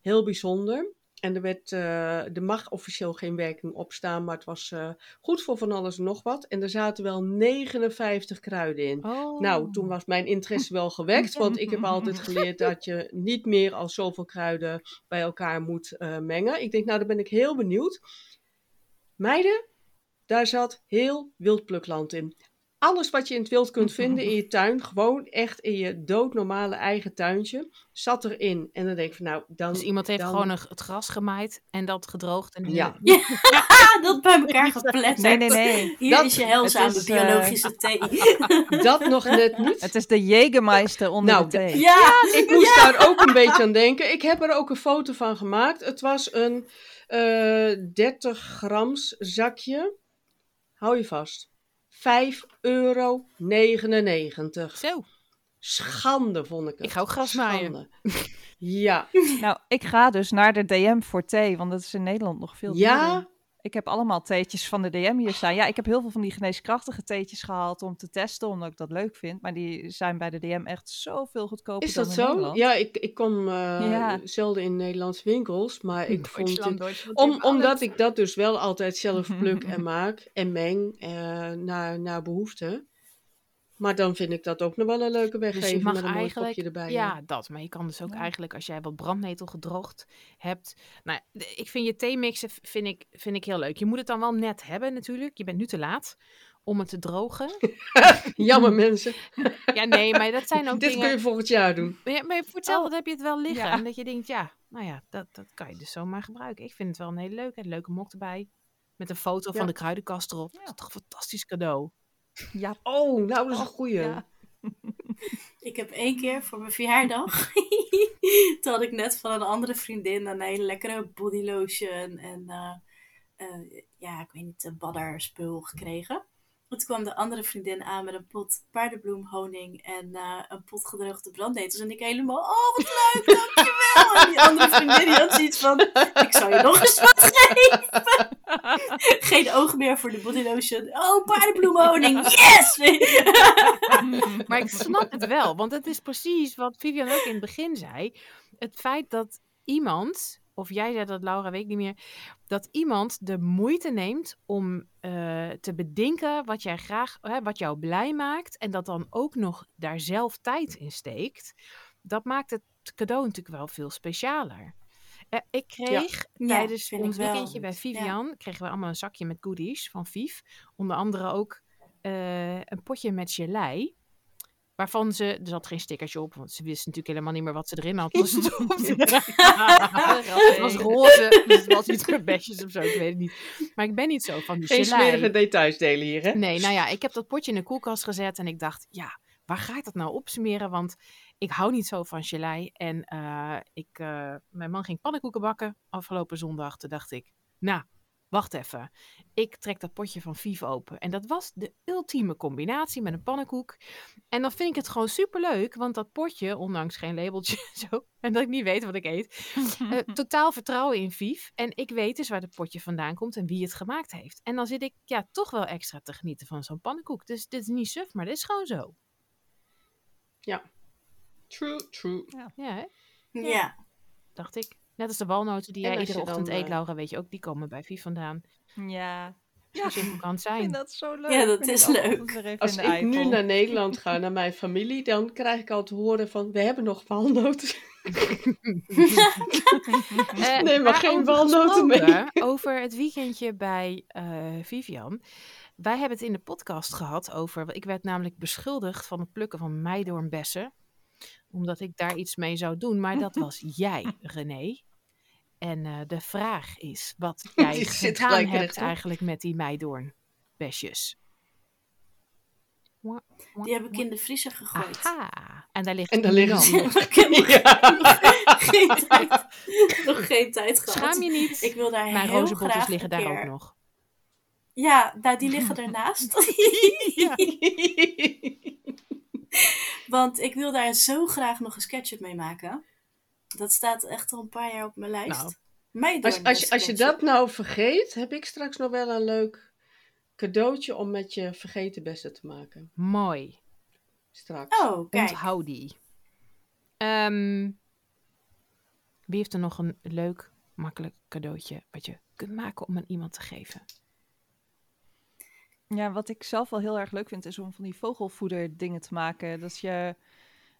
S4: heel bijzonder. En er, werd, uh, er mag officieel geen werking op staan, maar het was uh, goed voor van alles en nog wat. En er zaten wel 59 kruiden in.
S1: Oh.
S4: Nou, toen was mijn interesse wel gewekt, want ik heb altijd geleerd dat je niet meer als zoveel kruiden bij elkaar moet uh, mengen. Ik denk, nou, daar ben ik heel benieuwd. Meiden, daar zat heel wildplukland in alles wat je in het wild kunt vinden in je tuin, gewoon echt in je doodnormale eigen tuintje, zat erin. En dan denk ik van nou, dan...
S1: Dus iemand heeft
S4: dan...
S1: gewoon het gras gemaaid en dat gedroogd. En
S4: Ja.
S3: Ja, dat bij elkaar gepletterd.
S2: Nee, nee, nee.
S3: Hier
S4: Dat-
S3: is je heilzame
S2: eh,
S3: biologische thee.
S4: Dat nog net niet.
S2: Het is de Jägermeister onder
S4: Nou,
S2: de thee.
S3: Ja,
S4: Ik moest daar ook een beetje aan denken. Ik heb er ook een foto van gemaakt. Het was een eh 30 grams zakje. Hou je vast. 5,99 euro.
S1: Zo,
S4: Schande vond ik het.
S1: Ik ga ook gras maaien.
S4: Schande. Ja,
S2: Nou, ik ga dus naar de DM voor thee, want dat is in Nederland nog veel duurder.
S4: ja,
S2: Ik heb allemaal theetjes van de DM hier staan. Ja, ik heb heel veel van die geneeskrachtige theetjes gehaald om te testen, omdat ik dat leuk vind. Maar die zijn bij de DM echt zoveel goedkoper
S4: is dat zo?
S2: Nederland.
S4: Ja, ik, ik kom eh,
S2: Ja.
S4: zelden in Nederlandse winkels, maar ik vond het...
S1: Duitsland,
S4: Om, omdat ik dat dus wel altijd zelf pluk en maak en meng eh, naar, naar behoefte. Maar dan vind ik dat ook nog wel een leuke
S1: Dus je
S4: weggeven
S1: mag
S4: met een mooi
S1: eigenlijk,
S4: kopje erbij.
S1: ja, dat. Maar je kan dus ook
S2: Ja.
S1: eigenlijk, als jij wat brandnetel gedroogd hebt. Nou, ik vind je theemixen vind ik, vind ik heel leuk. Je moet het dan wel net hebben natuurlijk. Je bent nu te laat om het te drogen.
S4: Jammer mensen,
S1: Ja, nee, maar dat zijn ook
S4: dit
S1: dingen...
S4: kun je volgend jaar doen.
S1: Maar, ja, maar voor hetzelfde
S2: Oh.
S1: heb je het wel liggen.
S2: Ja.
S1: En dat je denkt, ja, nou ja, dat, dat kan je dus zomaar gebruiken. Ik vind het wel een hele leuke. Een leuke mok erbij. Met een foto
S4: Ja.
S1: van de kruidenkast erop.
S2: Ja.
S1: Dat is toch een fantastisch cadeau.
S2: Ja,
S4: Oh, nou dat is een goeie.
S2: ja.
S3: ik heb één keer voor mijn verjaardag, toen had ik net van een andere vriendin een hele lekkere body lotion en eh, ja, ik weet niet, een badderspul gekregen. En toen kwam de andere vriendin aan met een pot paardenbloem, honing en eh, een pot gedroogde brandnetels. En ik helemaal, oh wat leuk, dankjewel. En die andere vriendin die had zoiets van, ik zou je nog eens wat geven. Geen oog meer voor de body lotion. Oh, paardenbloem, honing, yes!
S1: Maar ik snap het wel, want het is precies wat Vivian ook in het begin zei. Het feit dat iemand, of jij zei dat Laura, weet ik niet meer, dat iemand de moeite neemt om eh, te bedenken wat jij graag, hè, wat jou blij maakt en dat dan ook nog daar zelf tijd in steekt, dat maakt het cadeau natuurlijk wel veel specialer. Eh, ik kreeg
S3: Ja,
S1: tijdens ons weekendje bij
S3: Ja.
S1: Vivian, kregen we allemaal een zakje met goodies van Viv. Onder andere ook eh, een potje met gelei. Waarvan ze, er zat geen stickertje op, want ze wist natuurlijk helemaal niet meer wat ze erin had. Dus het was roze, dus het was iets met besjes of zo, ik weet het niet. Maar ik ben niet zo van die
S4: Geen
S1: gelei.
S4: smerige details delen hier, hè?
S1: Nee, nou ja, ik heb dat potje in de koelkast gezet en ik dacht, ja, waar ga ik dat nou opsmeren? Want ik hou niet zo van gelei. En eh, ik, eh, mijn man ging pannenkoeken bakken afgelopen zondag. Toen dacht ik, nou, wacht even. Ik trek dat potje van Vief open. En dat was de ultieme combinatie met een pannenkoek. En dan vind ik het gewoon superleuk, want dat potje, ondanks geen labeltje zo, en dat ik niet weet wat ik eet, eh, totaal vertrouwen in Vief. En ik weet dus waar het potje vandaan komt en wie het gemaakt heeft. En dan zit ik ja, toch wel extra te genieten van zo'n pannenkoek. Dus dit is niet suf, maar dit is gewoon zo.
S4: True, true.
S1: Ja, hè?
S3: ja.
S1: dacht ik. Net als de walnoten die jij iedere ochtend eet,
S4: eh,
S1: Laura, weet je ook, die komen bij Vief vandaan.
S2: Ja.
S1: Zo simpel kan het
S2: Ik vind
S1: zijn.
S2: dat zo leuk.
S3: Ja, dat
S2: vind
S3: is leuk.
S4: Als ik nu naar Nederland ga, naar mijn familie, dan krijg ik al te horen van, we hebben nog walnoten.
S1: Eh,
S4: Nee, maar geen walnoten mee.
S1: gesproken, Over het weekendje bij eh, Vivian. Wij hebben het in de podcast gehad over. Ik werd namelijk beschuldigd van het plukken van meidoornbessen. Omdat ik daar iets mee zou doen. Maar dat was jij, René. En eh, de vraag is wat jij gedaan hebt
S4: rechtop.
S1: eigenlijk met die meidoornbesjes.
S3: Die heb ik in de vriezer gegooid.
S1: Aha. En daar ligt
S4: En daar liggen ze nog.
S3: ik heb nog
S4: Ja.
S3: geen tijd, nog geen tijd gehad.
S1: Schaam je niet?
S3: Ik wil daar
S1: Mijn rozenbotjes liggen daar
S3: keer-
S1: ook nog.
S3: Ja, nou, die liggen ernaast. Want ik wil daar zo graag nog een sketchup mee maken. Dat staat echt al een paar jaar op mijn lijst.
S1: Nou.
S4: Als, als, je, als je dat nou vergeet, heb ik straks nog wel een leuk cadeautje om met je vergeten bessen te maken.
S1: Mooi.
S4: Straks.
S3: Oh, kijk.
S1: Onthoud die. Ehm, wie heeft er nog een leuk makkelijk cadeautje wat je kunt maken om aan iemand te geven?
S2: Ja, wat ik zelf wel heel erg leuk vind, is om van die vogelvoeder dingen te maken. Dat je,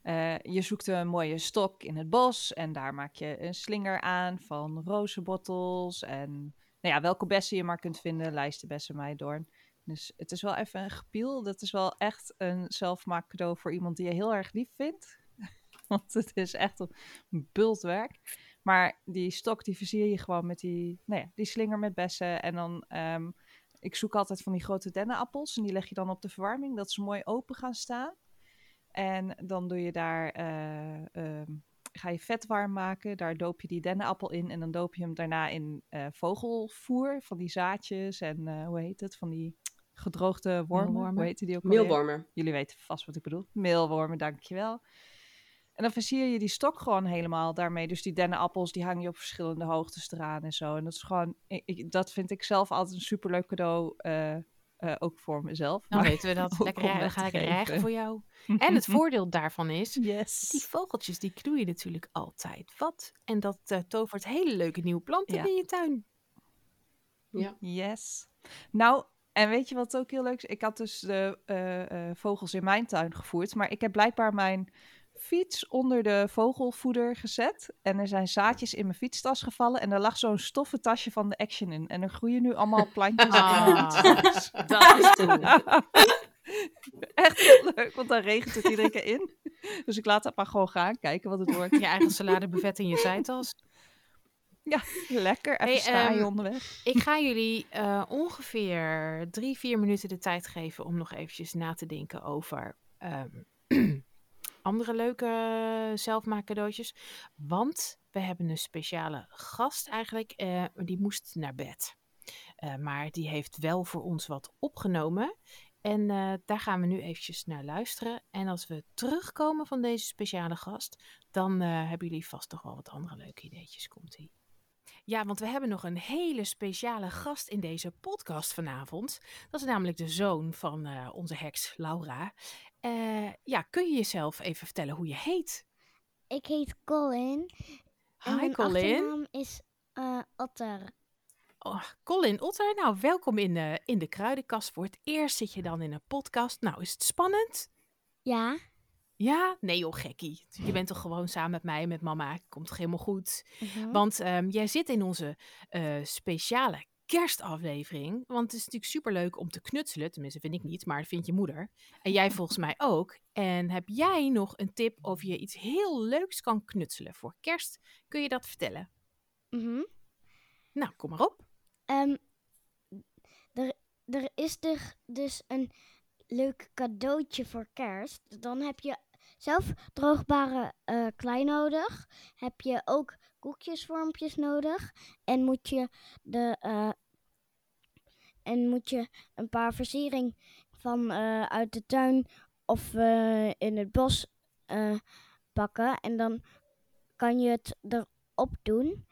S2: eh, je zoekt een mooie stok in het bos en daar maak je een slinger aan van rozenbottels en nou ja, welke bessen je maar kunt vinden, lijstenbessen, meidoorn. Dus het is wel even een gepiel. Dat is wel echt een zelfmaak cadeau voor iemand die je heel erg lief vindt. Want het is echt een bultwerk. Maar die stok, die versier je gewoon met die, nou ja, die slinger met bessen. En dan, ehm, ik zoek altijd van die grote dennenappels. En die leg je dan op de verwarming, dat ze mooi open gaan staan. En dan doe je daar, eh, ehm, ga je vet warm maken. Daar doop je die dennenappel in. En dan doop je hem daarna in eh, vogelvoer. Van die zaadjes en eh, hoe heet het? Van die gedroogde wormen.
S1: Meelwormen.
S2: Hoe heet die ook?
S4: Meelwormen.
S2: Jullie weten vast wat ik bedoel. Meelwormen, dankjewel. En dan versier je die stok gewoon helemaal daarmee. Dus die dennenappels, die hang je op verschillende hoogtes eraan en zo. En dat is gewoon, ik, ik- dat vind ik zelf altijd een superleuk cadeau. Eh, ook voor mezelf.
S1: Dan
S2: maar
S1: weten we dat. Lekker, we gaan lekker rijgen
S2: geven.
S1: voor jou. En het voordeel daarvan is,
S2: Yes.
S1: die vogeltjes die knoeien natuurlijk altijd wat. En dat eh, tovert hele leuke nieuwe planten
S2: Ja.
S1: in je tuin.
S4: Ja.
S2: Yes. Nou, en weet je wat ook heel leuk is? Ik had dus de eh, eh, vogels in mijn tuin gevoerd, maar ik heb blijkbaar mijn fiets onder de vogelvoeder gezet. En er zijn zaadjes in mijn fietstas gevallen en er lag zo'n stoffen tasje van de Action in. En er groeien nu allemaal plantjes in.
S1: Ah, dat is cool.
S2: Echt heel leuk, want dan regent het iedere keer in. Dus ik laat het maar gewoon gaan, kijken wat het wordt.
S1: Je eigen saladebuffet in je zijtas.
S2: Lekker, even
S1: Hey,
S2: staan
S1: ehm,
S2: onderweg.
S1: Ik ga jullie eh, ongeveer drie, vier minuten de tijd geven om nog eventjes na te denken over ehm, andere leuke zelfmaakcadeautjes. Want we hebben een speciale gast eigenlijk, eh, die moest naar bed. Eh, maar die heeft wel voor ons wat opgenomen. En eh, daar gaan we nu eventjes naar luisteren. En als we terugkomen van deze speciale gast, dan eh, hebben jullie vast nog wel wat andere leuke ideetjes. Komt-ie. Ja, want we hebben nog een hele speciale gast in deze podcast vanavond. Dat is namelijk de zoon van eh, onze heks Laura. Eh, ja, kun je jezelf even vertellen hoe je heet?
S5: Ik heet Colin. En
S1: Hi
S5: mijn
S1: Colin.
S5: achternaam is eh, Otter.
S1: Oh, Colin Otter, nou welkom in de, in de kruidenkast. Voor het eerst zit je dan in een podcast. Nou, is het spannend?
S5: Ja.
S1: Ja? Nee joh, gekkie. Je bent toch gewoon samen met mij, met mama. Komt toch helemaal goed?
S5: Mhm.
S1: Want ehm, jij zit in onze eh, speciale kerstaflevering. Want het is natuurlijk superleuk om te knutselen. Tenminste, vind ik niet, maar dat vindt je moeder. En jij volgens mij ook. En heb jij nog een tip of je iets heel leuks kan knutselen voor kerst? Kun je dat vertellen?
S5: Mhm.
S1: Nou, kom maar op.
S5: Ehm, er, er is er dus een leuk cadeautje voor kerst. Dan heb je zelf droogbare eh, klei nodig. Heb je ook koekjesvormpjes nodig. En moet je, de, eh, en moet je een paar versiering van eh, uit de tuin of in het bos pakken. En dan kan je het erop doen.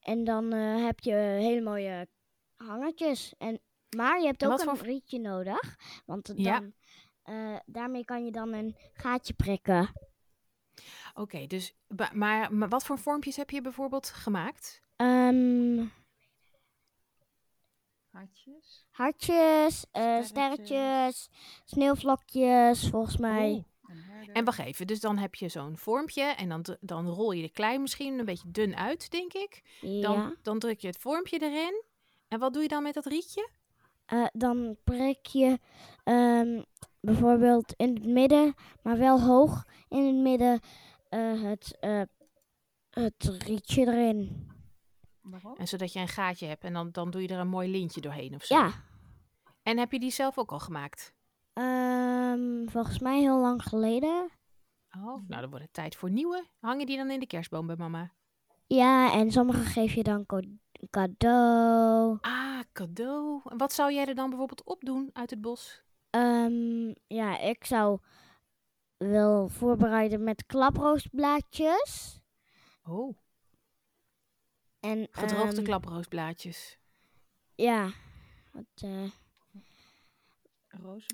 S5: En dan heb je hele mooie hangertjes. En, maar je hebt ook een rietje nodig. Want dan,
S1: Ja.
S5: Eh, daarmee kan je dan een gaatje prikken.
S1: Oké, dus maar, maar wat voor vormpjes heb je bijvoorbeeld gemaakt?
S5: Ehm,
S2: Hartjes.
S5: hartjes, eh,
S2: Sterretjes.
S5: sterretjes, sneeuwvlokjes, volgens mij.
S1: Oh. En wacht even, dus dan heb je zo'n vormpje en dan, dan rol je de klei misschien een beetje dun uit, denk ik. Dan,
S5: Ja.
S1: dan druk je het vormpje erin. En wat doe je dan met dat rietje?
S5: Eh, dan prik je ehm, bijvoorbeeld in het midden, maar wel hoog in het midden, eh, het, eh, het rietje erin.
S2: Waarom?
S1: En zodat je een gaatje hebt en dan, dan doe je er een mooi lintje doorheen of zo.
S5: Ja,
S1: En heb je die zelf ook al gemaakt?
S5: ehm, volgens mij heel lang geleden.
S1: Oh, nou dan wordt het tijd voor nieuwe. Hang je die dan in de kerstboom bij mama?
S5: Ja, en sommige geef je dan cadeau.
S1: Ah, cadeau. En wat zou jij er dan bijvoorbeeld op doen uit het bos?
S5: Ehm, ja, ik zou wel voorbereiden met klaproostblaadjes.
S1: Oh,
S5: En,
S1: gedroogde
S5: ehm,
S1: klaproosblaadjes.
S5: Ja. Wat, eh?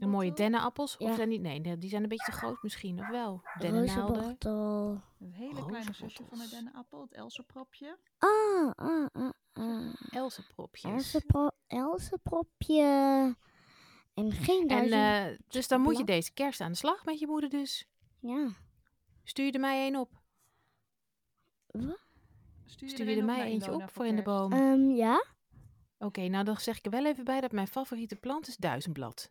S1: Een mooie dennenappels? Of zijn die... Nee, die zijn een beetje te groot misschien, of wel? Dennennaalden?
S2: Een hele kleine zusje van de dennenappel, het Elsepropje.
S5: Ah, ah, ah, ah.
S1: Elsepropjes.
S5: Elsepro Elsepropje. En geen
S1: En
S5: duizend...
S1: eh, dus dan moet je deze kerst aan de slag met je moeder dus.
S5: Ja.
S1: Stuur je er mij één op.
S2: Stuur
S1: Stuur je er mij eentje op voor in de boom.
S5: Ehm, ja?
S1: Oké, nou dan zeg ik er wel even bij dat mijn favoriete plant is duizendblad.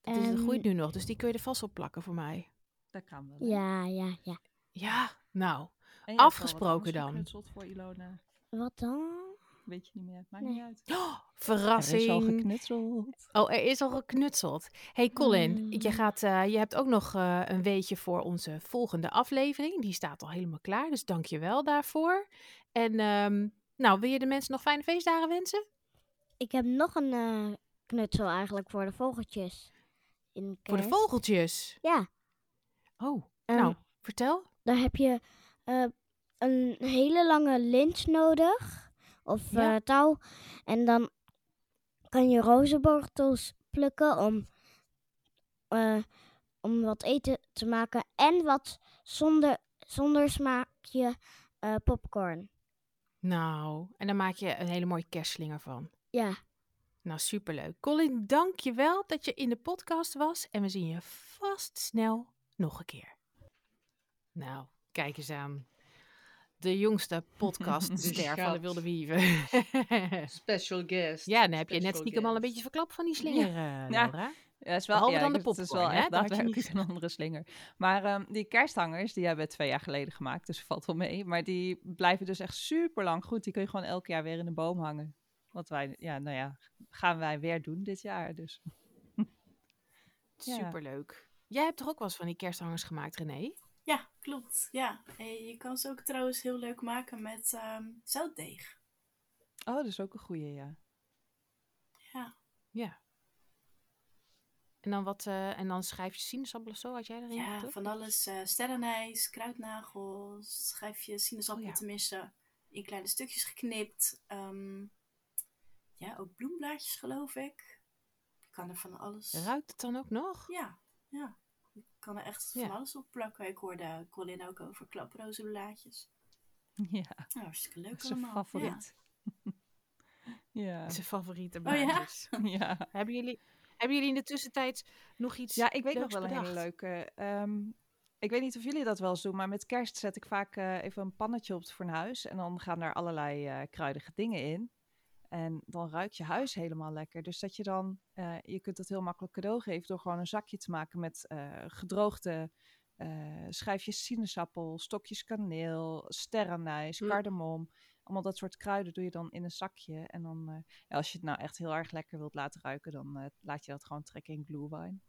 S1: Dat is, dat
S5: En-
S1: groeit nu nog, dus die kun je er vast op plakken voor mij.
S2: Dat kan wel. hè?
S5: Ja, ja, ja.
S1: Ja, nou.
S2: En wat
S1: afgesproken dan.
S2: geknutseld voor Ilona.
S5: Wat dan?
S2: Weet je niet meer, maakt
S5: Nee.
S2: niet uit.
S1: Oh,
S2: Er is al
S1: verrassing.
S2: geknutseld.
S1: Oh, er is al geknutseld. Hey Colin,
S5: Mm.
S1: je, gaat, eh, je hebt ook nog eh, een weetje voor onze volgende aflevering. Die staat al helemaal klaar, dus dank je wel daarvoor. En ehm, nou, wil je de mensen nog fijne feestdagen wensen?
S5: Ik heb nog een eh, knutsel eigenlijk voor de vogeltjes. In
S1: Voor de vogeltjes.
S5: Ja.
S1: Oh,
S5: Ehm,
S1: nou, vertel.
S5: Daar heb je eh, een hele lange lint nodig. Of
S1: Ja.
S5: eh, touw. En dan kan je rozenbortels plukken om, eh, om wat eten te maken. En wat zonder, zonder smaakje eh, popcorn.
S1: Nou, en dan maak je een hele mooie kerstslinger van.
S5: Ja.
S1: Nou, superleuk. Colin, dank je wel dat je in de podcast was. En we zien je vast snel nog een keer. Nou, kijk eens aan. De jongste podcastster van de. Wilde Wieven.
S4: Special guest.
S1: ja, dan heb je net stiekem al een beetje verklapt van die slinger, eh,
S2: Ja.
S1: Laura.
S2: Ja, is wel,
S1: Behalve
S2: ja,
S1: dan de
S2: ik- Het is
S1: popcorn,
S2: wel
S1: hè?
S2: echt
S1: Daar had je
S2: daadwerkelijk een andere slinger. Maar ehm, die kersthangers, die hebben we twee jaar geleden gemaakt, dus valt wel mee. Maar die blijven dus echt super lang goed. Die kun je gewoon elk jaar weer in de boom hangen. Wat wij, ja, nou ja, gaan wij weer doen dit jaar. Dus.
S1: Superleuk. Jij hebt toch ook wel eens van die kersthangers gemaakt, René?
S3: Ja, klopt. Ja. En je kan ze ook trouwens heel leuk maken met ehm, zoutdeeg.
S2: Oh, dat is ook een goeie, ja.
S3: Ja.
S1: Ja. En dan, wat, eh, en dan schrijf je sinaasappelen zo, had jij erin
S3: Ja, van alles. eh sterrenijs, kruidnagels, schijf je sinaasappel
S1: Oh ja.
S3: te missen. In kleine stukjes geknipt. Ehm, ja, ook bloemblaadjes geloof ik. Je kan er van alles...
S1: Ruikt het dan ook nog?
S3: Ja, ja. Kan er echt
S1: Ja.
S3: van alles op plakken. Ik hoorde Colin ook over klaprozenblaadjes.
S2: Ja,
S3: Nou, hartstikke leuk
S2: dat is een
S3: allemaal.
S2: favoriet. Ja.
S1: Zijn favoriete
S3: Oh ja?
S1: blaadjes.
S2: ja.
S1: Hebben jullie, hebben jullie in de tussentijd nog iets
S2: Ja, ik weet nog wel een hele leuke. ehm, ik weet niet of jullie dat wel eens doen, maar met kerst zet ik vaak eh, even een pannetje op het fornuis. En dan gaan er allerlei eh, kruidige dingen in. En dan ruikt je huis helemaal lekker. Dus dat je dan, eh, je kunt dat heel makkelijk cadeau geven door gewoon een zakje te maken met eh, gedroogde eh, schijfjes sinaasappel, stokjes kaneel, sterrenijs,
S4: Hm.
S2: kardemom. Allemaal dat soort kruiden doe je dan in een zakje. En dan, eh, ja, als je het nou echt heel erg lekker wilt laten ruiken, dan eh, laat je dat gewoon trekken in glühwein.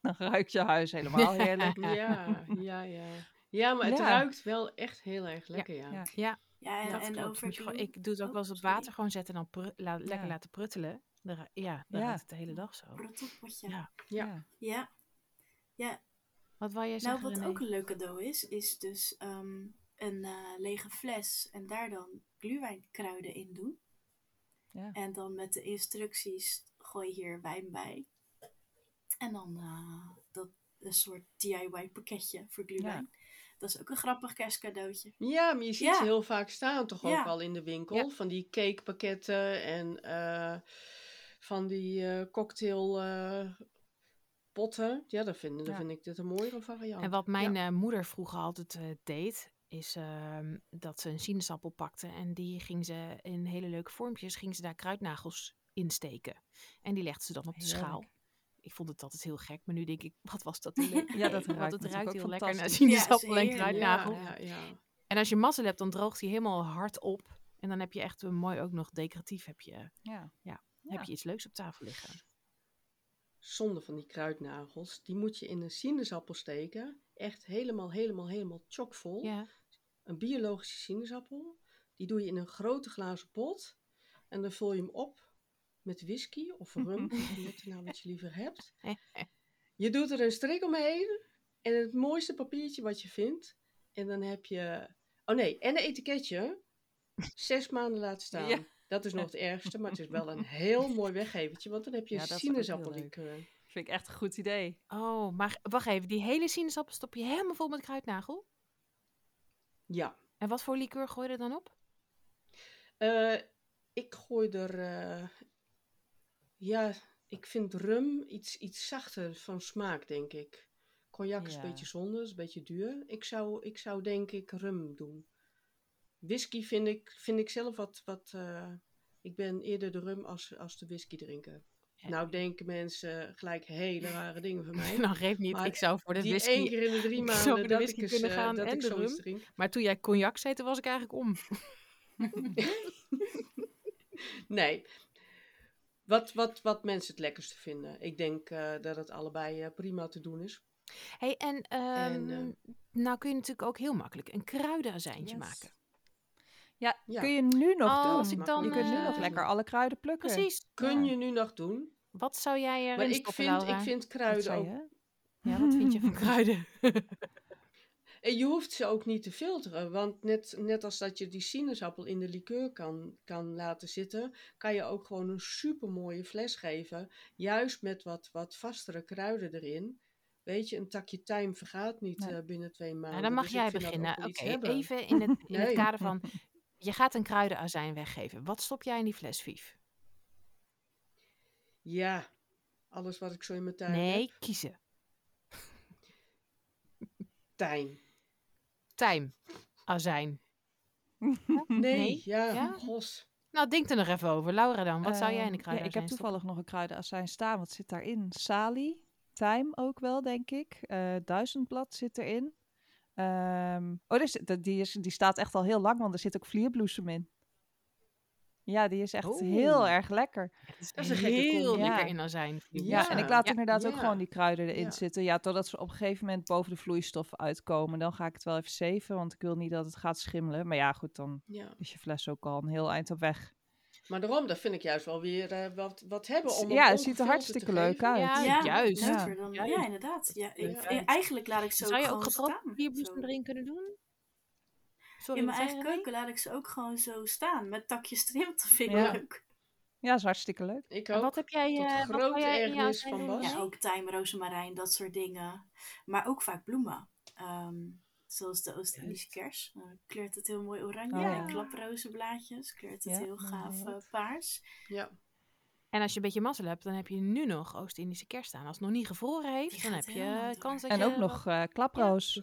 S2: Dan ruikt je huis helemaal heerlijk.
S4: Ja, ja, ja. Ja, maar het
S2: Ja.
S4: ruikt wel echt heel erg lekker, ja.
S2: ja.
S1: Ja,
S3: Ja, en,
S1: dat
S3: en
S1: klopt.
S3: over
S1: Moet je gewoon-
S3: glue-
S1: ik doe het ook
S3: Oh,
S1: wel eens op
S3: sorry.
S1: water gewoon zetten en dan la- lekker
S2: Ja.
S1: laten pruttelen. Ja, dan
S2: Ja.
S1: ruikt het de hele dag zo.
S3: Pruttelpotje.
S1: Ja.
S4: Ja.
S2: Ja.
S3: Ja. Ja,
S1: Wat wou jij
S3: nou
S1: zeggen,
S3: wat
S1: René?
S3: ook een leuk cadeau is, is dus ehm, een eh, lege fles en daar dan gluwijnkruiden in doen.
S2: Ja.
S3: En dan met de instructies gooi je hier wijn bij. En dan eh, dat een soort DIY pakketje voor gluwijn. Dat is ook een grappig kerstcadeautje.
S4: Ja, maar je ziet
S3: Ja.
S4: ze heel vaak staan toch ook
S3: Ja.
S4: al in de winkel.
S1: Ja.
S4: Van die cakepakketten en eh, van die eh cocktail eh, potten. Ja, dat vind, dat vind ik dit een mooiere variant.
S1: En wat mijn
S4: Ja.
S1: eh, moeder vroeger altijd eh, deed, is ehm, dat ze een sinaasappel pakte en die ging ze in hele leuke vormpjes, ging ze daar kruidnagels insteken. En die legde ze dan op de
S2: Heerlijk.
S1: schaal. Ik vond het altijd heel gek, maar nu denk ik, wat was dat
S2: Ja, dat ruikt
S1: Want het ruikt
S2: ook
S1: heel lekker naar sinaasappel en kruidnagel.
S4: Ja, ja, ja.
S1: En als je mazzel hebt, dan droogt hij helemaal hard op. En dan heb je echt een mooi, ook nog decoratief, heb je,
S2: Ja.
S1: Ja.
S2: Ja.
S1: heb je iets leuks op tafel liggen.
S4: Zonde van die kruidnagels. Die moet je in een sinaasappel steken. Echt helemaal, helemaal, helemaal chockvol.
S1: Ja.
S4: Een biologische sinaasappel. Die doe je in een grote glazen pot. En dan vul je hem op met whisky of rum. of net nou wat je liever hebt. Je doet er een strik omheen. En het mooiste papiertje wat je vindt. En dan heb je... Oh nee, en een etiketje. Zes maanden laten staan.
S2: Ja.
S4: Dat is nog het ergste, maar het is wel een heel mooi weggevertje, want dan heb je
S2: Ja, dat
S4: sinaasappellikeur.
S2: Vind ik echt een goed idee.
S1: Oh, maar wacht even. Die hele sinaasappel stop je helemaal vol met kruidnagel?
S4: Ja.
S1: En wat voor liqueur gooi je er dan op?
S4: Eh, ik gooi er, eh, ja, ik vind rum iets, iets zachter van smaak, denk ik. Cognac is
S2: Ja.
S4: een beetje zonde, is een beetje duur. Ik zou, ik zou denk ik rum doen. Whisky vind ik, vind ik zelf wat, wat eh, ik ben eerder de rum als, als de whisky drinken.
S1: Ja.
S4: Nou denken mensen gelijk hele rare dingen van mij.
S1: Nou, geef niet.
S4: Maar
S1: ik zou voor de
S4: Die
S1: whisky...
S4: één keer in de drie
S1: zou
S4: maanden
S1: de
S4: dat
S1: whisky
S4: ik, eens,
S1: kunnen
S4: eh,
S1: gaan
S4: dat
S1: en
S4: ik
S1: de
S4: zoiets
S1: rum.
S4: drink.
S1: Maar toen jij cognac zei, toen was ik eigenlijk om.
S4: Nee. Wat, wat, wat mensen het lekkerste vinden. Ik denk eh, dat het allebei eh, prima te doen is.
S1: hey, en, ehm,
S4: En, eh,
S1: nou kun je natuurlijk ook heel makkelijk een kruidenazijntje
S2: Yes.
S1: maken.
S2: Ja,
S4: Ja.
S2: kun je nu nog
S1: Oh,
S2: doen.
S1: als ik dan,
S2: je kunt nu nog lekker alle kruiden plukken.
S1: Precies.
S4: Kun
S2: Ja.
S4: je nu nog doen.
S1: Wat zou jij erin
S4: Maar ik
S1: stoppen,
S4: vind,
S1: Laura?
S4: ik vind kruiden ook...
S1: Ja, wat vind je van kruiden?
S4: En je hoeft ze ook niet te filteren. Want net, net als dat je die sinaasappel in de liqueur kan, kan laten zitten... kan je ook gewoon een supermooie fles geven. Juist met wat, wat vastere kruiden erin. Weet je, een takje tijm vergaat niet
S2: Nee.
S4: eh, binnen twee maanden.
S1: Nou, dan mag
S4: Dus
S1: jij beginnen. Oké, even in het, in het
S4: Nee.
S1: kader van... Je gaat een kruidenazijn weggeven. Wat stop jij in die fles, Vief?
S4: Ja, alles wat ik zo in mijn tuin heb.
S1: Nee, kiezen.
S4: Tijm.
S1: Tijm. Azijn.
S4: Nee,
S1: Nee?
S4: ja,
S1: Ja?
S4: gos.
S1: Nou, denk er nog even over. Laura dan, wat zou jij in de
S2: Ehm, ja,
S1: kruidenazijn
S2: Ik heb
S1: stoppen?
S2: toevallig nog een kruidenazijn staan. Wat zit daarin? Salie, tijm ook wel, denk ik. Eh duizendblad zit erin. Ehm, oh, die, is, die staat echt al heel lang, want er zit ook vlierbloesem in. Ja, die is echt heel erg lekker.
S4: Dat is een gekke
S1: heel lekker
S2: Ja.
S1: in azijn.
S2: Ja,
S4: Ja,
S2: en ik laat
S1: Ja.
S2: inderdaad ook gewoon die kruiden erin
S4: Ja.
S2: zitten. Ja, totdat ze op een gegeven moment boven de vloeistof uitkomen. Dan ga ik het wel even zeven, want ik wil niet dat het gaat schimmelen. Maar ja, goed, dan
S4: Ja.
S2: is je fles ook al een heel eind op weg.
S4: Maar daarom, dat vind ik juist wel weer eh, wat, wat hebben om
S2: Ja, het ziet er hartstikke leuk uit.
S1: Ja,
S3: Ja,
S1: juist.
S3: dan,
S1: Ja.
S3: ja, inderdaad. Ja, ik-
S4: Ja.
S3: eh, eigenlijk laat ik ze
S1: Zou je ook
S3: gewoon
S1: gedroogde
S3: staan.
S1: vierbloesem
S3: zo.
S1: erin kunnen doen? Sorry,
S3: In mijn eigen
S1: je,
S3: keuken laat ik ze ook gewoon zo staan. Met takjes erin. Dat vind ik
S2: Ja.
S3: leuk.
S2: Ja, is hartstikke leuk.
S4: Ik
S1: En wat heb jij,
S4: Tot
S1: eh, je
S4: ergernis
S1: azijn
S4: van Bas.
S3: Ja, ook tijm, rozemarijn, dat soort dingen. Maar ook vaak bloemen. Ehm, zoals de Oost-Indische kers. Dan kleurt het heel mooi oranje.
S2: Oh,
S3: en
S2: ja.
S3: klaprozenblaadjes kleurt het
S2: Ja,
S3: heel gaaf eh, paars.
S4: Ja.
S1: En als je een beetje mazzel hebt, dan heb je nu nog Oost-Indische kerst staan. Als het nog niet gevroren heeft, dan heb je kans dat
S2: En
S1: je...
S2: ook nog eh, klaproos.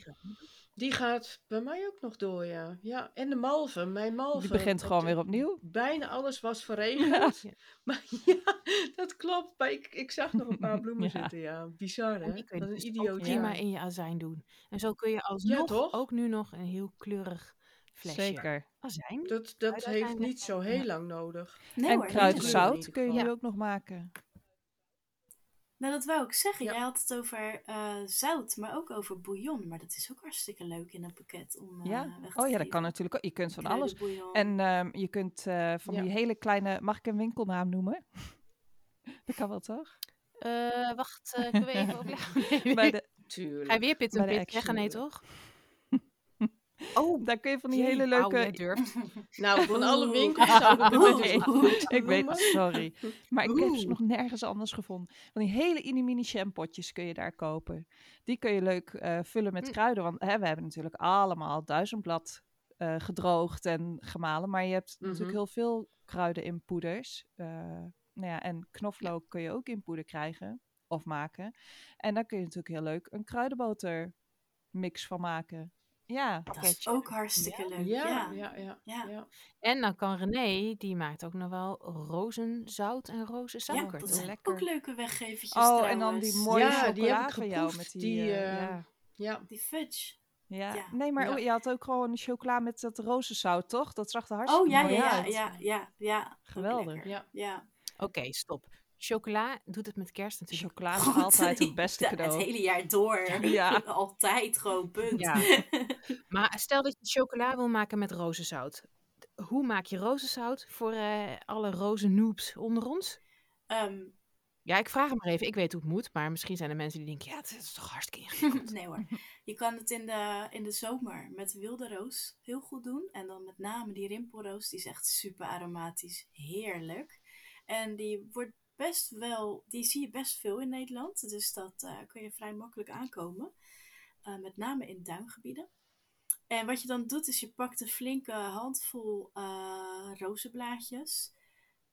S1: Die gaat-
S4: bij mij ook nog door, ja. Ja, en de malven. Mijn malven.
S2: Die begint
S4: dat-
S2: gewoon weer opnieuw.
S4: Bijna alles was verregend.
S1: Ja.
S4: Maar ja, dat klopt. Maar ik, ik zag nog een paar bloemen
S2: Ja.
S4: zitten, ja. Bizar,
S1: En
S4: hè?
S1: je
S4: Wat een
S1: dus
S4: idioot.
S1: prima in je azijn doen. En zo kun je alsnog
S4: toch?
S1: ook nu nog een heel kleurig flesje
S2: Zeker.
S1: azijn.
S4: Dat, dat heeft niet zo heel
S1: Ja.
S4: lang nodig.
S3: Nee
S2: en kruidenzout kun je nu
S1: Ja.
S2: ook nog maken.
S3: Nou, dat wou ik zeggen.
S4: Ja.
S3: Jij had het over eh, zout, maar ook over bouillon. Maar dat is ook hartstikke leuk in een pakket om eh,
S2: Ja?
S3: weg te
S2: Oh ja, dat kan natuurlijk ook. Je kunt van alles. En ehm, je kunt eh, van
S4: Ja.
S2: die hele kleine... Mag ik een winkelnaam noemen? dat kan wel, toch?
S1: Eh, wacht, eh, kunnen we even over... Nee, nee.
S2: Bij de,
S4: Tuurlijk.
S1: Ga je weer pit en pit zeggen? Nee, toch? Oh,
S2: daar kun je van die
S1: jee,
S2: hele leuke...
S1: durft.
S4: Nou, van alle winkels zouden we
S3: Oeh.
S4: dit
S3: Oeh.
S4: goed
S2: Ik weet het, sorry. Maar ik heb ze nog nergens anders gevonden. Van die hele mini-mini shampootjes kun je daar kopen. Die kun je leuk eh, vullen met
S1: Mm.
S2: kruiden. Want hè, we hebben natuurlijk allemaal duizendblad eh, gedroogd en gemalen. Maar je hebt natuurlijk
S4: Mhm.
S2: heel veel kruiden in poeders. Eh, nou ja, en knoflook kun je ook in poeder krijgen of maken. En daar kun je natuurlijk heel leuk een kruidenboter mix van maken. Ja,
S3: Dat is ook hartstikke leuk.
S4: Ja,
S3: Ja.
S4: ja, ja.
S3: Ja.
S4: ja.
S1: En dan kan René, die maakt ook nog wel rozenzout en
S3: Ja,
S1: rozensuiker.
S3: dat
S1: toch?
S3: zijn
S2: lekker.
S3: ook leuke weggevertjes
S2: Oh, en dan die mooie
S4: Ja, die heb
S2: chocola
S4: ik
S2: van jou.
S4: geproefd,
S2: Met die,
S4: die,
S2: eh,
S4: eh,
S2: ja.
S4: ja.
S3: Die fudge.
S2: Ja.
S3: Ja.
S2: nee, maar
S4: Ja.
S2: oh, je had ook gewoon chocola met dat rozenzout, toch? Dat zag er hartstikke
S3: Oh ja,
S2: mooi
S3: ja, ja,
S2: uit.
S3: ja, ja, ja. Ook
S2: Geweldig.
S4: Ja.
S3: Ja.
S1: Oké, stop. Chocola doet het met kerst natuurlijk.
S2: Chocola is
S3: God,
S2: altijd het beste
S3: Het
S2: cadeau.
S3: hele jaar door.
S2: Ja.
S3: Altijd gewoon, punt.
S1: Ja. Maar stel dat je chocola wil maken met rozenzout. Hoe maak je rozenzout voor eh, alle rozennoobs onder ons?
S3: Ehm,
S1: Ja, ik vraag hem maar even. Ik weet hoe het moet, maar misschien zijn er mensen die denken, ja, het is toch hartstikke ingewikkeld.
S3: nee hoor. Je kan het in de, in de zomer met wilde roos heel goed doen. En dan met name die rimpelroos, die is echt super aromatisch. Heerlijk. En die wordt best wel, die zie je best veel in Nederland. Dus dat uh, kun je vrij makkelijk aankomen. Uh, met name in duingebieden. En wat je dan doet, is je pakt een flinke handvol uh, rozenblaadjes.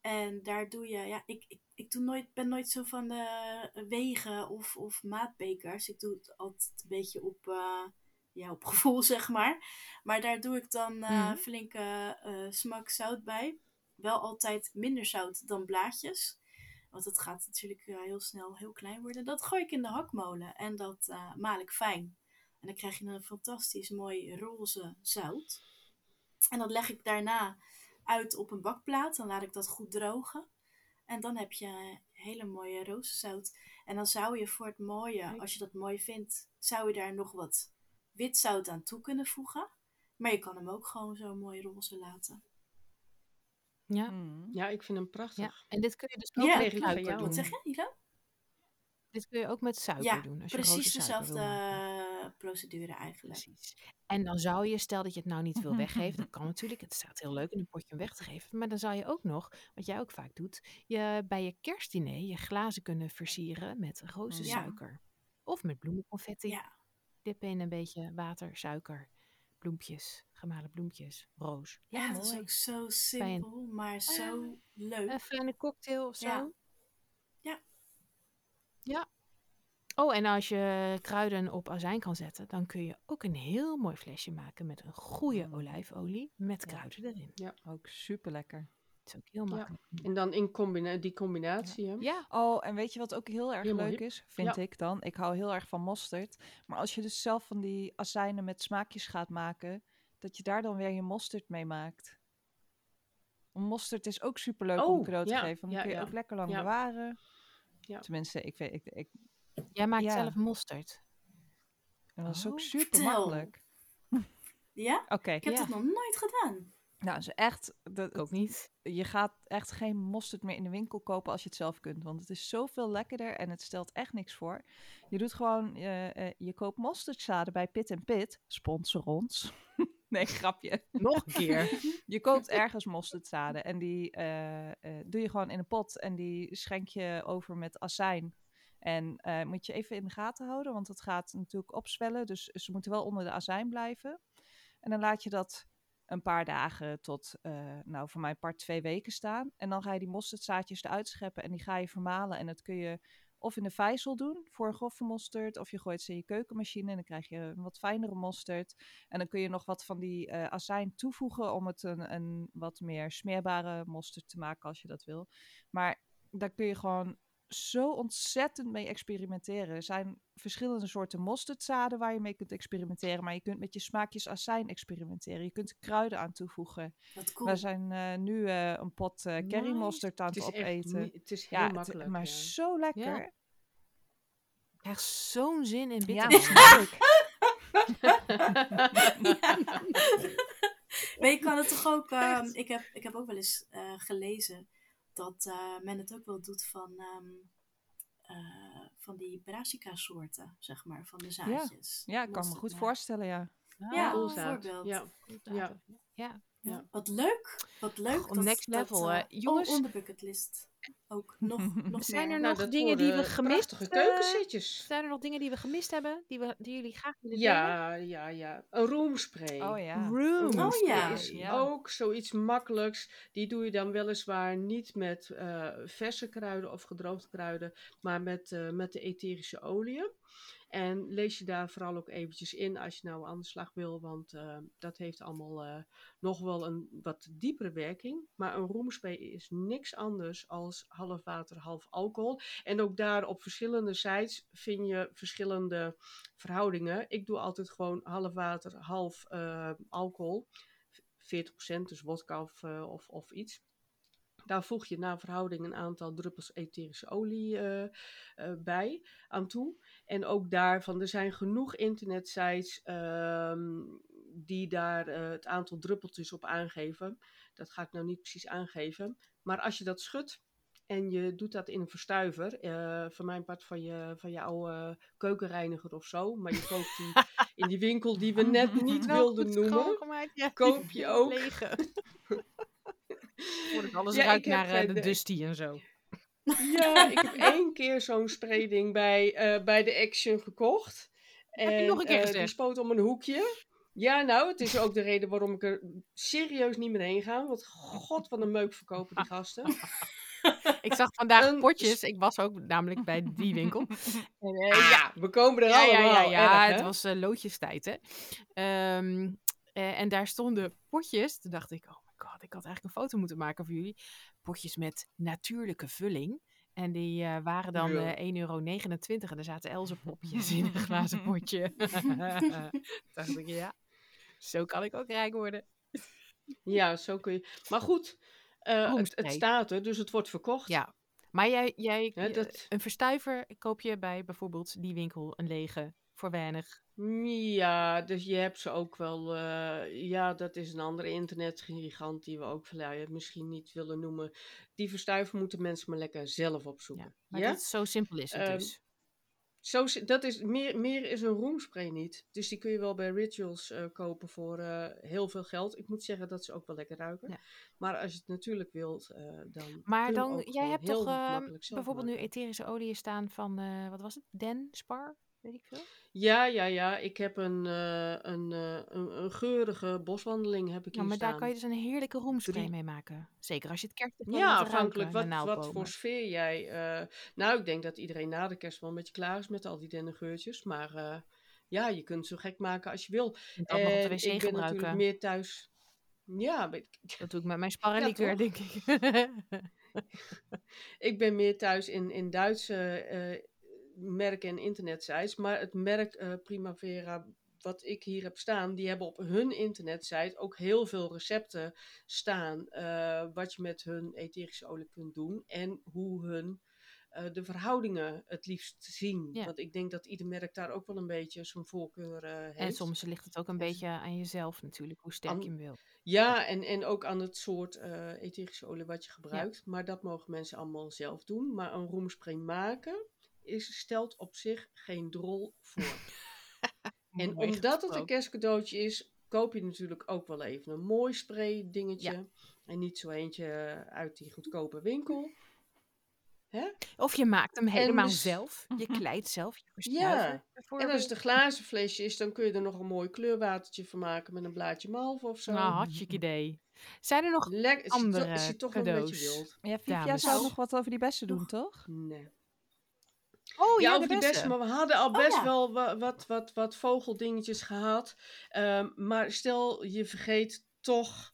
S3: En daar doe je, ja, ik, ik, ik doe nooit, ben nooit zo van de wegen of, of maatbekers. Ik doe het altijd een beetje op, uh, ja, op gevoel, zeg maar. Maar daar doe ik dan uh, mm. flinke smak zout bij. Wel altijd minder zout dan blaadjes. Want het gaat natuurlijk heel snel heel klein worden. Dat gooi ik in de hakmolen en dat maal ik fijn. En dan krijg je een fantastisch mooi roze zout. En dat leg ik daarna uit op een bakplaat. Dan laat ik dat goed drogen. En dan heb je hele mooie rozenzout. En dan zou je voor het mooie, als je dat mooi vindt, zou je daar nog wat wit zout aan toe kunnen voegen. Maar je kan hem ook gewoon zo mooi roze laten.
S1: Ja,
S4: mm. ja ik vind hem prachtig.
S1: Ja. En dit kun je dus ook
S3: ja,
S1: met suiker doen.
S3: Wat zeg je, Ilo?
S1: Dit kun je ook met suiker
S3: ja,
S1: doen. Als je
S3: precies
S1: dezelfde
S3: dezelfde procedure eigenlijk.
S1: Precies. En dan zou je, stel dat je het nou niet wil weggeven, dat kan natuurlijk, het staat heel leuk in een potje om weg te geven, maar dan zou je ook nog, wat jij ook vaak doet, je bij je kerstdiner je glazen kunnen versieren met rozensuiker. Ja. Of met bloemenconfetti.
S3: Ja.
S1: Dippen in een beetje water, suiker, bloempjes, gemalen bloempjes, roos.
S3: Ja, ja dat is ook zo simpel, Fijn. maar zo uh, leuk.
S1: Een fijne cocktail of zo.
S3: Ja.
S1: Ja. ja. Oh, en als je kruiden op azijn kan zetten, dan kun je ook een heel mooi flesje maken met een goede olijfolie met kruiden ja. erin.
S2: Ja, ook super lekker.
S1: Het is ook heel makkelijk.
S4: Ja. En dan in combina die combinatie.
S1: Ja. ja.
S2: Oh, en weet je wat ook heel erg leuk is, vind ik dan? Ik hou heel erg van mosterd. Maar als je dus zelf van die azijnen met smaakjes gaat maken, dat je daar dan weer je mosterd mee maakt. Mosterd is ook super leuk
S4: oh,
S2: om cadeau te geven. Dan kun je ook lekker lang bewaren.
S4: Ja.
S2: Tenminste, ik, weet, ik, ik,
S1: Jij maakt zelf mosterd.
S2: En dat is oh, ook super makkelijk.
S3: Ja?
S2: Oké. Okay.
S3: Ik heb
S2: ja.
S3: dat nog nooit gedaan.
S2: Nou, is echt. Dat,
S1: ook niet.
S2: Je gaat echt geen mosterd meer in de winkel kopen als je het zelf kunt. Want het is zoveel lekkerder en het stelt echt niks voor. Je doet gewoon. Uh, uh, je koopt mosterdzaden bij Pit en Pit. Sponsor ons. nee, grapje.
S1: Nog een keer.
S2: je koopt ergens mosterdzaden en die uh, doe je gewoon in een pot. En die schenk je over met azijn en uh, moet je even in de gaten houden, want het gaat natuurlijk opzwellen. Dus ze moeten wel onder de azijn blijven. En dan laat je dat een paar dagen tot, nou voor mij part twee weken staan. En dan ga je die mosterdzaadjes eruit scheppen en die ga je vermalen. En dat kun je of in de vijzel doen voor grove mosterd, of je gooit ze in je keukenmachine en dan krijg je een wat fijnere mosterd. En dan kun je nog wat van die uh, azijn toevoegen om het een, een wat meer smeerbare mosterd te maken als je dat wil. Maar daar kun je gewoon zo ontzettend mee experimenteren. Er zijn verschillende soorten mosterdzaden waar je mee kunt experimenteren. Maar je kunt met je smaakjes azijn experimenteren. Je kunt kruiden aan toevoegen.
S3: Cool.
S2: We zijn uh, nu uh, een pot uh, curry mosterd aan het, het opeten.
S4: Echt, het is heel
S2: ja,
S4: makkelijk.
S2: Het, maar
S4: ja.
S2: zo lekker.
S1: Ja. Ik krijg zo'n zin in bitter.
S2: Ja, leuk.
S3: Maar je kan het toch ook... Um, ik, heb, ik heb ook wel eens gelezen dat uh, men het ook wel doet van, um, uh, van die brassica soorten, zeg maar, van de zaadjes.
S2: Ja, ja ik kan me goed voorstellen, ja.
S3: Ja, ja bijvoorbeeld.
S4: Ja.
S1: Ja. Ja.
S3: ja. Wat leuk, wat leuk.
S1: Oh, next level,
S3: dat, uh,
S1: jongens.
S3: on the bucketlist. Ook nog, nog
S1: Zijn er
S4: Nou,
S1: nog
S4: dat
S1: dingen die we gemist hebben?
S4: keukenzitjes.
S1: Zijn er nog dingen die we gemist hebben, die, we, die jullie graag willen delen?
S4: Ja, ja, ja. Een roomspray.
S2: Oh ja.
S1: Room.
S3: Oh ja.
S4: is
S2: Ja.
S4: ook zoiets makkelijks. Die doe je dan weliswaar niet met eh, verse kruiden of gedroogde kruiden, maar met, eh, met de etherische oliën. En lees je daar vooral ook eventjes in als je nou aan de slag wil, want uh, dat heeft allemaal uh, nog wel een wat diepere werking. Maar een roomspray is niks anders als half water, half alcohol. En ook daar op verschillende sites vind je verschillende verhoudingen. Ik doe altijd gewoon half water, half uh, alcohol. 40%, dus wodka of, of, of iets. Daar voeg je naar verhouding een aantal druppels etherische olie bij aan toe. En ook daarvan, er zijn genoeg internetsites um, die daar uh, het aantal druppeltjes op aangeven. Dat ga ik nou niet precies aangeven. Maar als je dat schudt En je doet dat in een verstuiver. eh van mijn part van je, van je oude keukenreiniger of zo. Maar je koopt die in die winkel die we net niet
S1: Wel
S4: wilden noemen.
S1: ja.
S4: Koop je ook.
S1: Lege. Voordat alles
S4: Ja, ik
S1: ruikt naar eh,
S4: eh,
S1: de
S4: de-
S1: Dusty en zo.
S4: Ja, ik heb één keer zo'n sprayding bij, eh, bij de Action gekocht.
S1: Heb je
S4: En,
S1: nog een keer
S4: eh, die spoot om een hoekje. Ja, nou, het is ook de reden waarom ik er serieus niet meer heen ga. Want god, wat een meuk verkopen die gasten.
S1: Ik zag vandaag
S4: Een
S1: potjes. Ik was ook namelijk bij die winkel. En, eh,
S4: Ah, ja, we komen er
S1: ja, ja,
S4: allemaal.
S1: ja, ja.
S4: erg,
S1: het was loodjestijd, hè. Ehm, eh, en daar stonden potjes. Toen dacht ik, oh ik had eigenlijk een foto moeten maken voor jullie. Potjes met natuurlijke vulling. En die eh, waren dan
S4: Ja.
S1: eh 1,29 euro. En er zaten Elze popjes in een glazen potje. dacht ik, ja, zo kan ik ook rijk worden.
S4: Ja, zo kun je. Maar goed, eh, het, staat er, dus het wordt verkocht.
S1: Ja, maar jij, jij
S4: Ja,
S1: je-
S4: dat-
S1: een verstuiver koop je bij bijvoorbeeld die winkel een lege voor weinig.
S4: Ja, dus je hebt ze ook wel. eh, ja, dat is een andere internetgigant die we ook ja, misschien niet willen noemen. Die verstuiven moeten mensen maar lekker zelf opzoeken.
S1: Ja,
S4: Ja,
S1: maar dat, zo simpel is het
S4: Ehm,
S1: dus.
S4: Zo, dat is, meer, meer is een roomspray niet. Dus die kun je wel bij Rituals eh, kopen voor eh, heel veel geld. Ik moet zeggen dat ze ook wel lekker ruiken.
S1: Ja.
S4: Maar als je het natuurlijk wilt, eh, dan.
S1: Maar
S4: kun je hem
S1: dan,
S4: ook
S1: jij
S4: gewoon
S1: hebt
S4: heel
S1: toch ehm,
S4: makkelijk zelf
S1: bijvoorbeeld nu
S4: maken.
S1: etherische oliën staan van, eh, wat was het? Den, Spar, weet ik veel.
S4: Ja, ja, ja. Ik heb een, eh, een, eh, een, een geurige boswandeling heb ik
S1: Ja,
S4: hier
S1: maar
S4: staan.
S1: daar kan je dus een heerlijke roomspray mee maken. Zeker als je het kerst
S4: Ja,
S1: ruiken,
S4: afhankelijk wat, wat voor sfeer jij. eh, nou, ik denk dat iedereen na de kerst wel een beetje klaar is met al die dennengeurtjes. Maar ja, je kunt het zo gek maken als je wil.
S1: Nog op de
S4: En
S1: wc
S4: ik ben
S1: gebruiken.
S4: natuurlijk meer thuis. Ja, maar
S1: Dat doe ik met mijn sparrenlikeur,
S4: Ja,
S1: denk ik.
S4: ik ben meer thuis in, in Duitse merken en internetsites. Maar het merk eh, Primavera, wat ik hier heb staan, die hebben op hun internetsite ook heel veel recepten staan. eh, wat je met hun etherische olie kunt doen en hoe hun eh, de verhoudingen het liefst zien.
S1: Ja.
S4: Want ik denk dat ieder merk daar ook wel een beetje zijn voorkeur heeft.
S1: en soms ligt het ook een
S4: En-
S1: beetje aan jezelf natuurlijk, hoe sterk je hem wil.
S4: Ja, en, en ook aan het soort etherische olie wat je gebruikt. Maar dat mogen mensen allemaal zelf doen. Maar een roomspray maken is, stelt op zich geen drol voor. en
S1: Mooi
S4: omdat het een kerstcadeautje is, koop je natuurlijk ook wel even een mooi spray dingetje. En niet zo eentje uit die goedkope winkel.
S1: Of je maakt hem helemaal
S4: dus-
S1: zelf. Je kleidt zelf, je
S4: Ja. En als het een glazen flesje is, dan kun je er nog een mooi kleurwatertje van maken met een blaadje malve of zo.
S1: Nou, hartstikke idee. Zijn er nog
S4: je, toch-
S1: andere
S4: als je toch wel een beetje
S1: cadeaus?
S4: wilt.
S2: Ja, Vivia zou nog wat over die bessen doen, toch?
S4: Nee.
S1: Oh
S4: ja,
S1: ja,
S4: over
S1: de
S4: die bessen. Maar we hadden al
S3: Oh,
S4: best
S3: ja.
S4: wel wa- wat, wat, wat vogeldingetjes gehad. Ehm, maar stel, je vergeet toch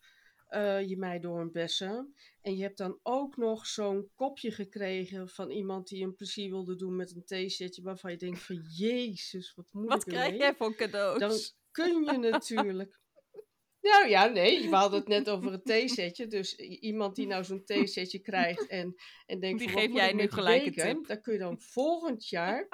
S4: eh, je meidoornbessen. En je hebt dan ook nog zo'n kopje gekregen van iemand die een plezier wilde doen met een theesetje. Waarvan je denkt van, jezus, wat moet
S2: Wat
S4: ik
S2: krijg
S4: ermee?
S2: jij voor cadeaus?
S4: Dan kun je natuurlijk... Nou ja, nee, we hadden het net over een theesetje. Dus iemand die nou zo'n theesetje krijgt en, en denkt
S2: Die
S4: van,
S2: geef jij nu gelijk een tip.
S4: Dan kun je dan volgend jaar...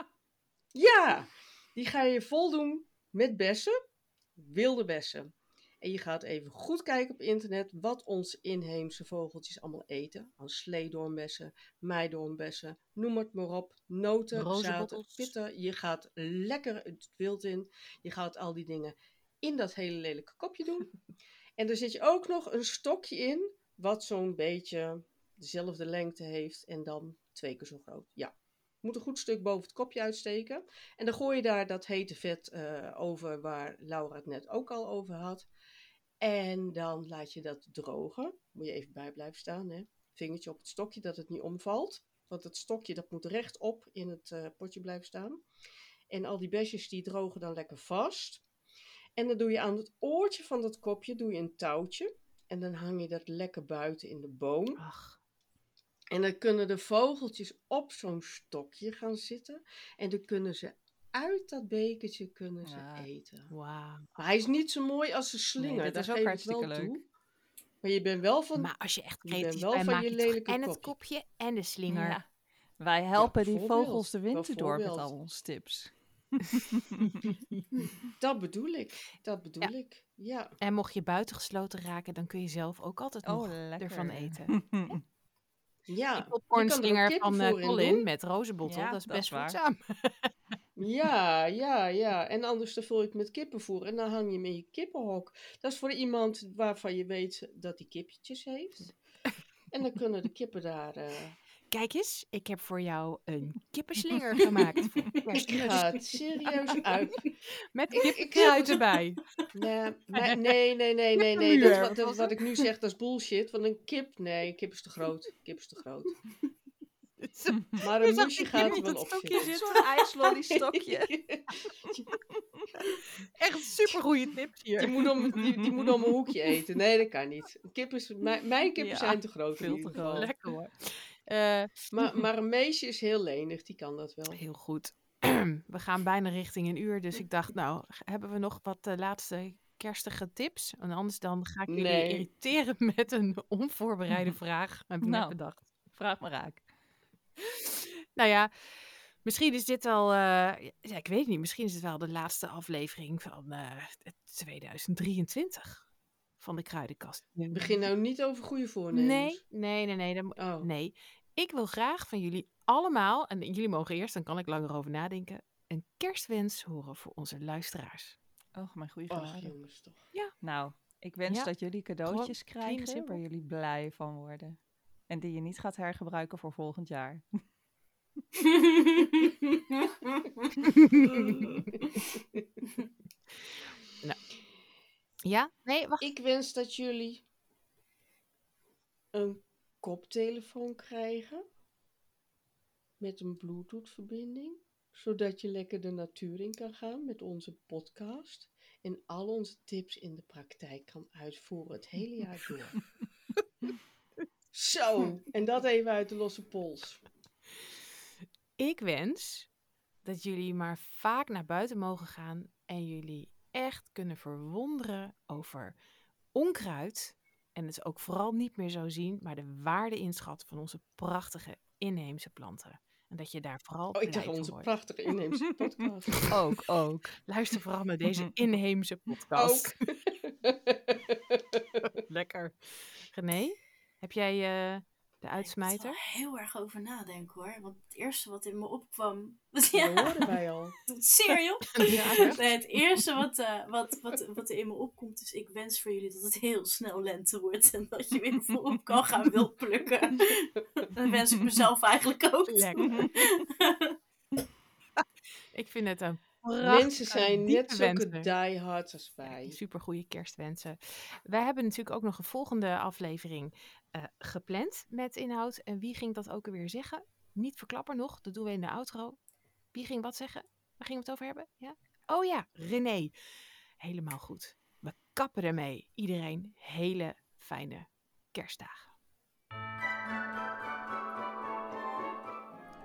S4: Ja, die ga je voldoen met bessen, wilde bessen. En je gaat even goed kijken op internet wat onze inheemse vogeltjes allemaal eten. Als sleedoornbessen, meidoornbessen, noem het maar op. Noten,
S1: Rozenbottels.
S4: pitten. Je gaat lekker het wild in. Je gaat al die dingen in dat hele lelijke kopje doen. En er zit je ook nog een stokje in, wat zo'n beetje dezelfde lengte heeft en dan twee keer zo groot. Ja. Moet een goed stuk boven het kopje uitsteken. En dan gooi je daar dat hete vet eh, over waar Laura het net ook al over had. En dan laat je dat drogen. Moet je even bij blijven staan. Hè? Vingertje op het stokje dat het niet omvalt. Want het stokje dat moet rechtop in het eh, potje blijven staan. En al die besjes die drogen dan lekker vast. En dan doe je aan het oortje van dat kopje doe je een touwtje. En dan hang je dat lekker buiten in de boom.
S1: Ach,
S4: En dan kunnen de vogeltjes op zo'n stokje gaan zitten. En dan kunnen ze uit dat bekertje kunnen ze
S2: Ja.
S4: eten.
S1: wauw.
S4: Maar hij is niet zo mooi als een slinger.
S2: dat is ook hartstikke leuk.
S4: toe. Maar je bent wel van...
S1: Maar als je echt
S4: je bent
S1: creatief
S4: wel
S1: bent,
S4: van je lelijke
S1: en het
S4: kopje.
S1: en de slinger.
S2: Ja. Wij helpen die vogels de winter door met al onze tips.
S4: Dat bedoel ik. Dat bedoel
S1: Ja.
S4: ik. Ja.
S1: En mocht je buitengesloten raken, dan kun je zelf ook altijd
S2: Oh,
S1: nog
S2: lekker.
S1: ervan eten.
S4: Ja,
S1: Die
S4: ook
S1: popcornslinger van eh, Colin met rozenbottel,
S2: Ja,
S1: dat is best
S2: waar.
S1: voedzaam.
S4: Ja, ja, ja. En anders dan vul je het met kippenvoer en dan hang je hem in je kippenhok. Dat is voor iemand waarvan je weet dat hij kipjes heeft. En dan kunnen de kippen daar... eh
S1: Kijk eens, ik heb voor jou een kippenslinger gemaakt. voor
S4: ik ga het serieus uit.
S1: Met kippenkruid erbij.
S4: Nee, nee, nee, nee, nee, Dat, wat, dat, wat ik nu zeg, dat is bullshit. Want een kip, nee, een kip is te groot. Een kip is te groot. Maar een moesje gaat er wel op
S1: stokje
S4: zitten.
S2: Zo'n ijslollystokje.
S1: Echt super goede tips hier.
S4: Die moet, om, die, die moet om een hoekje eten. Nee, dat kan niet. Een kip is, mijn, mijn kippen
S2: Ja,
S4: zijn te groot. in
S2: veel
S4: ieder
S2: te
S4: geval.
S2: groot.
S1: Lekker hoor. Eh,
S4: Maar, maar een meisje is heel lenig, die kan dat wel.
S1: heel goed. We gaan bijna richting een uur, dus ik dacht, nou, hebben we nog wat eh, laatste kerstige tips? En anders dan ga ik jullie
S4: Nee.
S1: irriteren met een onvoorbereide vraag. Heb ik
S2: Nou.
S1: bedacht.
S2: Vraag maar raak.
S1: Nou ja, misschien is dit al, eh, ja, ik weet het niet, misschien is het wel de laatste aflevering van eh, 2023 van de Kruidenkast.
S4: Begin nou niet over goede voornemens.
S1: Nee, nee, nee, nee. dan-
S4: Oh.
S1: Nee, ik wil graag van jullie allemaal, en jullie mogen eerst, dan kan ik langer over nadenken, een kerstwens horen voor onze luisteraars.
S2: Oh, mijn goede
S4: Och,
S2: genade.
S4: jongens toch.
S2: Nou, ik wens
S1: Ja,
S2: dat jullie cadeautjes krijgen waar jullie blij van worden. En die je niet gaat hergebruiken voor volgend jaar.
S1: Ja? Nee, wacht.
S4: Ik wens dat jullie een koptelefoon krijgen met een Bluetooth-verbinding, zodat je lekker de natuur in kan gaan met onze podcast en al onze tips in de praktijk kan uitvoeren het hele jaar door. Zo, en dat even uit de losse pols.
S1: Ik wens dat jullie maar vaak naar buiten mogen gaan en jullie echt kunnen verwonderen over onkruid. En het ook vooral niet meer zo zien, maar de waarde inschatten van onze prachtige inheemse planten. En dat je daar vooral
S4: Oh, ik dacht onze
S1: wordt.
S4: prachtige inheemse podcast.
S2: Ook, ook.
S1: Luister vooral naar deze inheemse podcast.
S4: Ook.
S1: Lekker. René, heb jij eh, de
S3: Ik moet er
S1: uitsmijter?
S3: heel erg over nadenken hoor. Want het eerste wat in me opkwam.
S4: Dat
S3: Ja,
S4: horen wij al.
S3: cereal.
S1: Ja,
S3: Nee, het eerste wat, eh, wat, wat, wat er in me opkomt is: ik wens voor jullie dat het heel snel lente wordt. En dat je weer volop kan gaan wild plukken. Dat wens ik mezelf eigenlijk ook.
S1: Lekker. Ik vind het een
S4: Mensen zijn net zulke
S1: wensen.
S4: diehards als wij.
S1: Super goede kerstwensen. Wij hebben natuurlijk ook nog een volgende aflevering eh, gepland met inhoud. En wie ging dat ook alweer zeggen? Niet verklappen nog, dat doen we in de outro. Wie ging wat zeggen? Waar gingen we het over hebben? Ja? Oh ja, René. Helemaal goed. We kappen ermee. Iedereen hele fijne kerstdagen.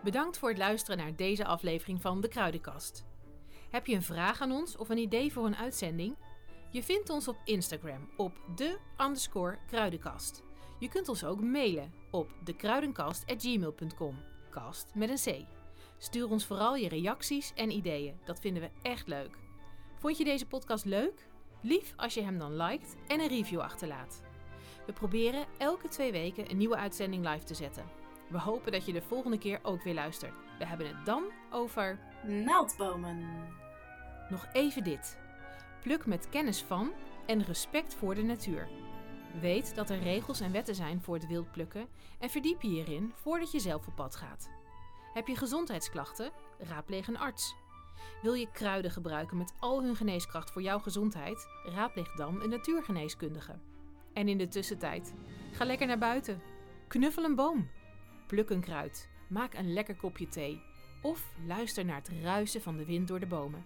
S1: Bedankt voor het luisteren naar deze aflevering van De Kruidenkast. Heb je een vraag aan ons of een idee voor een uitzending? Je vindt ons op Instagram op de underscore kruidenkast. Je kunt ons ook mailen op dekruidenkast.gmail.com. Kast met een C. Stuur ons vooral je reacties en ideeën. Dat vinden we echt leuk. Vond je deze podcast leuk? Lief als je hem dan liked en een review achterlaat. We proberen elke twee weken een nieuwe uitzending live te zetten. We hopen dat je de volgende keer ook weer luistert. We hebben het dan over
S3: Naaldbomen.
S1: Nog even dit. Pluk met kennis van en respect voor de natuur. Weet dat er regels en wetten zijn voor het wild plukken en verdiep je hierin voordat je zelf op pad gaat. Heb je gezondheidsklachten? Raadpleeg een arts. Wil je kruiden gebruiken met al hun geneeskracht voor jouw gezondheid? Raadpleeg dan een natuurgeneeskundige. En in de tussentijd, ga lekker naar buiten. Knuffel een boom. Pluk een kruid. Maak een lekker kopje thee. Of luister naar het ruisen van de wind door de bomen.